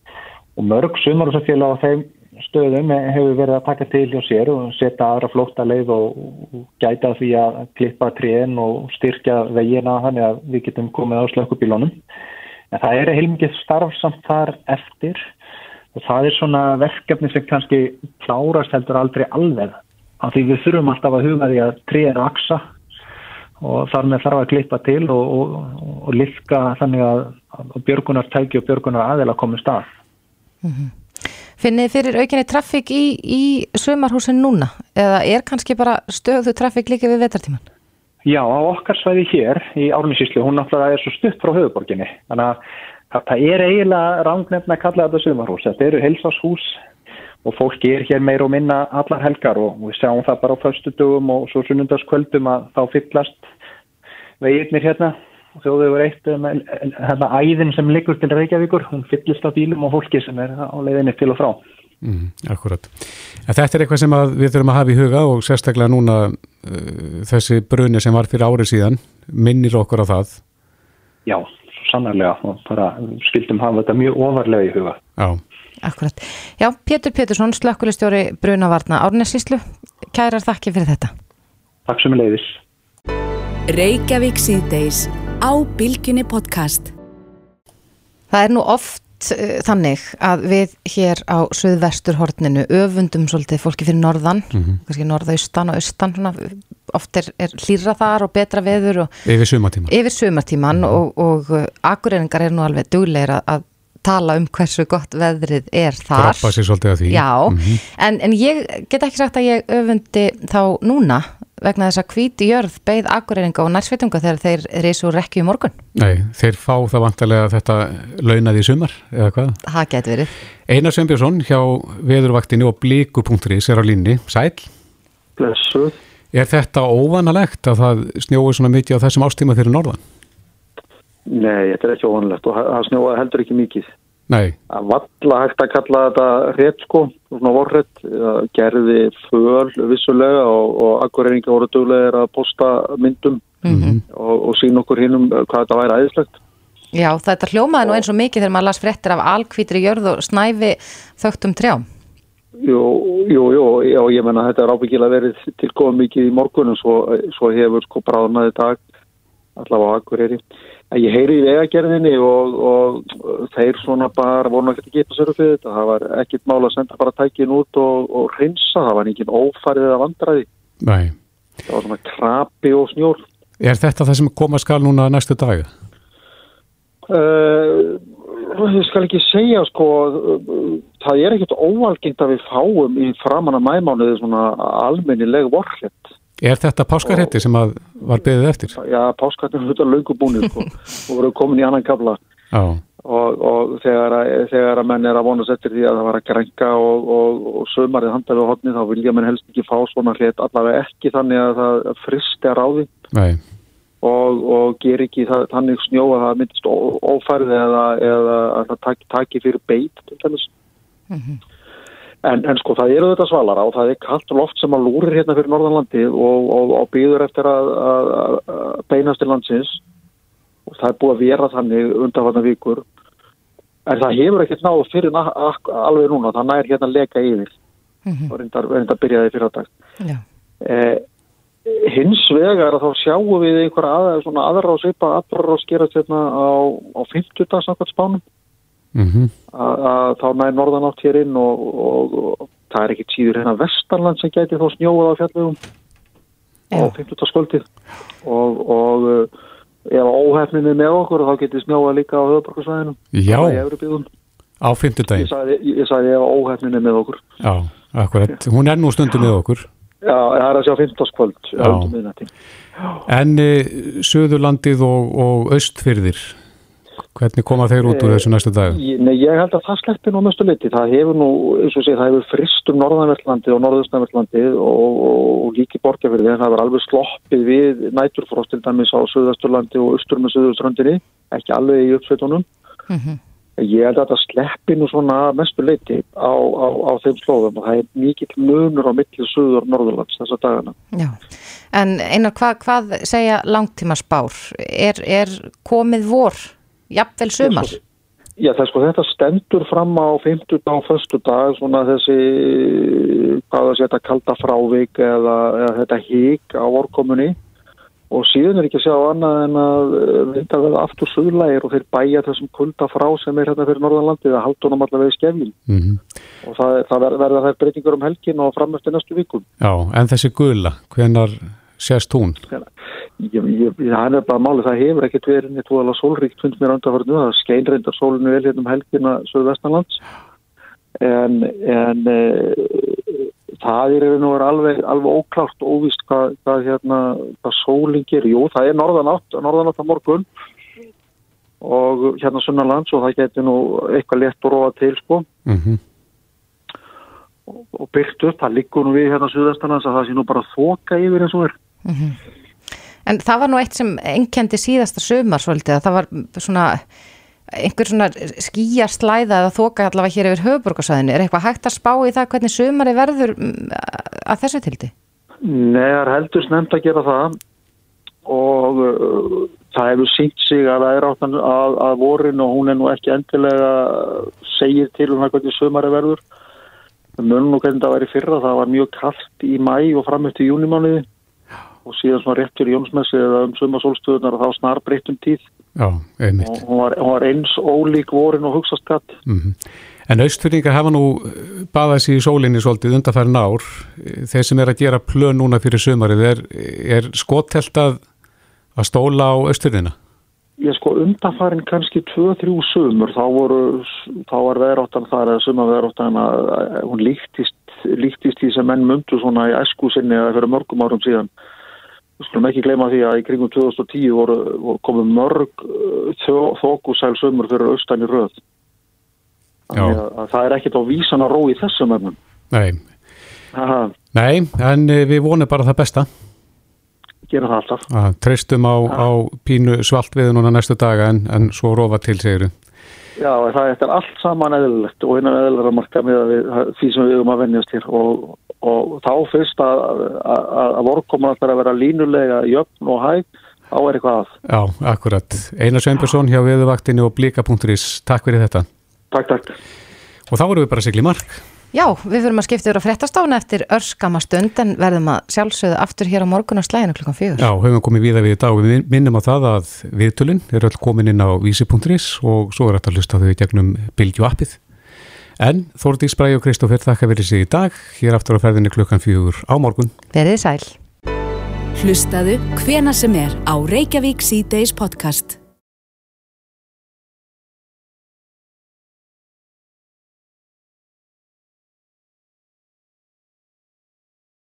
Og mörg sumarsvæðfélag á þeim stöðum hefur verið að taka til hjá sér og setja aðra flótta leið og gæta því að klippa tréin og styrkja vegina þannig að við getum komið á slökkubílunum. En það er heilmikið starfsamt þar eftir og það er svona verkefni sem kannski klárast heldur aldrei alveg. Af því við þurfum alltaf að huga því að tréin vaksa og þar með þarf að klippa til og, og, og lifka þannig að, að björgunar tæki og björgunar aðeila komið stað. Mm -hmm. Finnið fyrir aukinni trafík í, í sömarhúsin núna eða er kannski bara stöðu trafík líka við vetartíman? Já, á okkar svæði hér í Árnissíslu, hún náttúrulega er svo stutt frá höfuborginni, þannig að það er eiginlega rangnefn að kalla þetta sömarhús, þetta eru helsashús og fólki er hér meir og minna allar helgar og við sjáum það bara á förstu dögum og svo sunnundaskvöldum að þá fyllast veginnir hérna. Þjóðuður eitt um, hérna æðin sem liggur til Reykjavíkur hún fyllist á bílum og fólki sem er á leiðinni til og frá. Mm, Akkurat. En þetta er eitthvað sem við þurfum að hafa í huga og sérstaklega núna uh, þessi bruni sem var fyrir árið síðan minnir okkur á það. Já, sannarlega. Og bara skildum hafa þetta mjög ofarlega í huga. Já Akkurat. Já, Pétur Pétursson, slökkulistjóri Brunavarna Árnesíslu, kærar þakki fyrir þetta. Takk sem er leiðis. Reykjavík síðdeis á Bilginni podcast. Það er nú oft uh, þannig að við hér á söðvesturhorninu öfundum svolítið fólki fyrir norðan, mm -hmm. kannski norðaustan og austan, svona, oft er, er hlýra þar og betra veður. Og, yfir sumartíman. Yfir sumartíman mm -hmm. og, og uh, akureyringar er nú alveg dugleira að tala um hversu gott veðrið er þar. Grappa sér svolítið að því. Já, mm -hmm. en, en ég get ekki sagt að ég öfundi þá núna vegna þess að hvíti jörð beigð akureyringa og nærsvitunga þegar þeir reysu rekki í morgun. Nei, þeir fá það vantarlega þetta launaði í sumar, eða hvað? Það getur verið. Einar Sveinbjörnsson hjá veðurvaktinni og blíku.is er á línni. Sæl? Blessuð. Er þetta óvanalegt að það snjói svona mikið á þessum ástíma fyrir norðan? Nei, þetta er ekki óvanalegt og það snjóa heldur ekki mikið. Nei. Að valla hægt að kalla þetta rétt sko, svona vorrett, gerði föl vissulega og, og akkurreininga voru döglegir að posta myndum mm -hmm. og, og sín okkur hinnum hvað þetta væri æðislegt. Já, þetta hljómaði nú eins og mikið þegar maður las fréttir af alkvítri jörð og snæfi þögtum trjám. Jú, jú, jú, já, ég menna þetta er ábyggilega verið til góða mikið í morgunum svo, svo hefur sko bráðnaði dag allavega á akkurreiri. Ég heyri í vegagerðinni og, og þeir svona bara voru náttúrulega ekki að geta sér upp við þetta. Það var ekkit mála að senda bara tækin út og, og hreinsa. Það var ekki ófarið að vandraði. Nei. Það var svona krapi og snjór. Er þetta það sem koma skal núna næstu dag? Uh, ég skal ekki segja sko, það er ekkit óalgengt að við fáum í framanna mæmánuði svona almennileg vorhlett. Er þetta páskarhetti sem að var beðið eftir? Já, páskarhetti var þetta löngubúnið sko, og voru komin í annan kabla og, og þegar, að, þegar að menn er að vonast eftir því að það var að grenga og, og, og sömarið handað við hodni þá vilja menn helst ekki fá svona hlut allavega ekki þannig að það fristi að ráði og ger ekki það, þannig snjó að það myndist ófærið eða, eða að það taki, taki fyrir beit til þess. Mm -hmm. En, en sko það eru þetta svalara og það er kallt loft sem að lúrir hérna fyrir Norðanlandi og, og, og býður eftir að, að, að beinast til landsins. Og það er búið að vera þannig undanfarnar vikur. En það hefur ekkert náðu fyrir alveg núna, það nær hérna leka yfir. Mm -hmm. og reyndar, reyndar byrjaði fyrir þetta eh, hins vegar að þá sjáum við einhverja að, aðra á svipa aðra á skerast hérna á, á 50 dags nákvæmt spánum Mm -hmm. að þá næði norðanátt hér inn og, og, og það er ekki tíður hérna vestarland sem gæti þá snjóað á fjallvegum á 15. skvöldið og, og ef óhefninni með okkur þá getur snjóað líka á höfuborgarsvæðinu Já, á 15. daginn Ég sagði, ég sagði ef óhefninni með okkur Já, akkurat, hún er nú stundu með okkur Já, það er að sjá 15. skvöld En e, Suðurlandið og Östfyrðir Hvernig koma þeir út úr þessu næstu dag? Nei, ég held að það sleppir nú mestu liti. Það hefur nú, eins og sé, það hefur frist um Norðanverðlandi og Norðaustanverðlandi og, og líki borgarfyrði. Það hefur alveg sloppið við næturfrost til dæmis á Suðasturlandi og Östur með Suðustrandinni, ekki alveg í uppsveitunum. Mm -hmm. Ég held að það sleppir nú svona mestu liti á, á, á þeim slóðum og það er mikill munur á millir Suður og Norðurlands þessa dagana. Já, en einar, hvað, hvað segja langtíma spár? Er, er komið vor? Jafnvel sumar? Já, það sko þetta stendur fram á 50 dag og förstu dag svona þessi hvað það setja kalda frávik eða, eða þetta hík á vorkomunni og síðan er ekki að sjá annað en að þetta eh, verða aftur söglægir og þeir bæja þessum kulda frá sem er hérna fyrir Norðanlandi eða haldunum allavega í skefjum mm -hmm. og það, það verða þær breytingur um helgin og fram eftir næstu vikum. Já, en þessi gula, hvenar sérst hún? Það er bara málið, það hefur ekkert verið neitt voðalega sólríkt fund mér andarfarnu, það skeinreindar sólinu vel hérna um helgina Söðu Vestanlands en, en e, það er nú alveg, alveg óklárt og óvist hvað, hvað, hérna, hvað sólinn gerir. Jú, það er norðanátt, norðanátt á morgun og hérna Sunnarlands og það getur nú eitthvað lett og róa til sko. Mm -hmm og, og byrkt upp, það liggur nú við hérna Suðastanlands að það sé nú bara þoka yfir eins og er mm -hmm. En það var nú eitt sem enkendi síðasta sömar svolítið að það var svona einhver svona skýjarslæða eða þoka allavega hér yfir höfuborgarsæðinu er eitthvað hægt að spá í það hvernig sömari verður mm, að þessu tildi? Nei, það er heldur snemt að gera það og uh, það hefur sínt sig að það er áttan að, að vorin og hún er nú ekki endilega segir til um það hvernig sömari verður munum nú hvernig það væri fyrra, það var mjög kallt í mæ og fram eftir júnimániði og síðan svona réttur í Jónsmessi eða um sumasólstöðunar og þá snar breytum tíð Já, einmitt og hún var, hún var eins ólík vorin og hugsa skatt mm -hmm. En austfyrringar hafa nú baðað sér í sólinni svolítið undanfærin ár þeir sem er að gera plön núna fyrir sumarið er, er skotthelt að, að stóla á austfyrrina? Ég sko undanfærin kannski 2-3 sumur þá voru, þá var veðráttan þar eða suma veðráttan að hún líktist líktist því sem menn myndu svona í esku sinni eða fyrir mörgum árum síðan. Við skulum ekki gleyma því að í kringum 2010 voru, voru komið mörg uh, þókusæl sömur fyrir austan í röð. Að, að það er ekkit á vísan að rói þessum öfnum. Nei. Aha. Nei, en eh, við vonum bara það besta. Gera það alltaf. Að, treystum á, á pínu svalt við núna næstu daga en, en svo rofa til segiru. Já, það er allt saman eðlilegt og einan eðlilega marka með því sem við erum að vennjast hér og, og þá fyrst að, að, að vorkoman ætlar að vera línulega jöfn og hæg, þá er eitthvað að. Já, akkurat. Einar Sveinbjörnsson hjá viðvaktinu og blika.is. Takk fyrir þetta. Takk, takk. Og þá vorum við bara að sigla í mark. Já, við fyrir að skipta yfir á frettastána eftir örskama stund en verðum að sjálfsögðu aftur hér á morgun á slæðinu klukkan fjögur. Já, höfum komið viða við þetta og við minnum á það að viðtölinn er öll komin inn á vísi.is og svo er þetta að hlusta þau gegnum Bilgju appið. En Þórdís Bræi og Kristófer þakka verið sig í dag, hér aftur á ferðinni klukkan fjögur á morgun. Verðið sæl. Hlustaðu hvena sem er á Reykjavík C-Days podcast.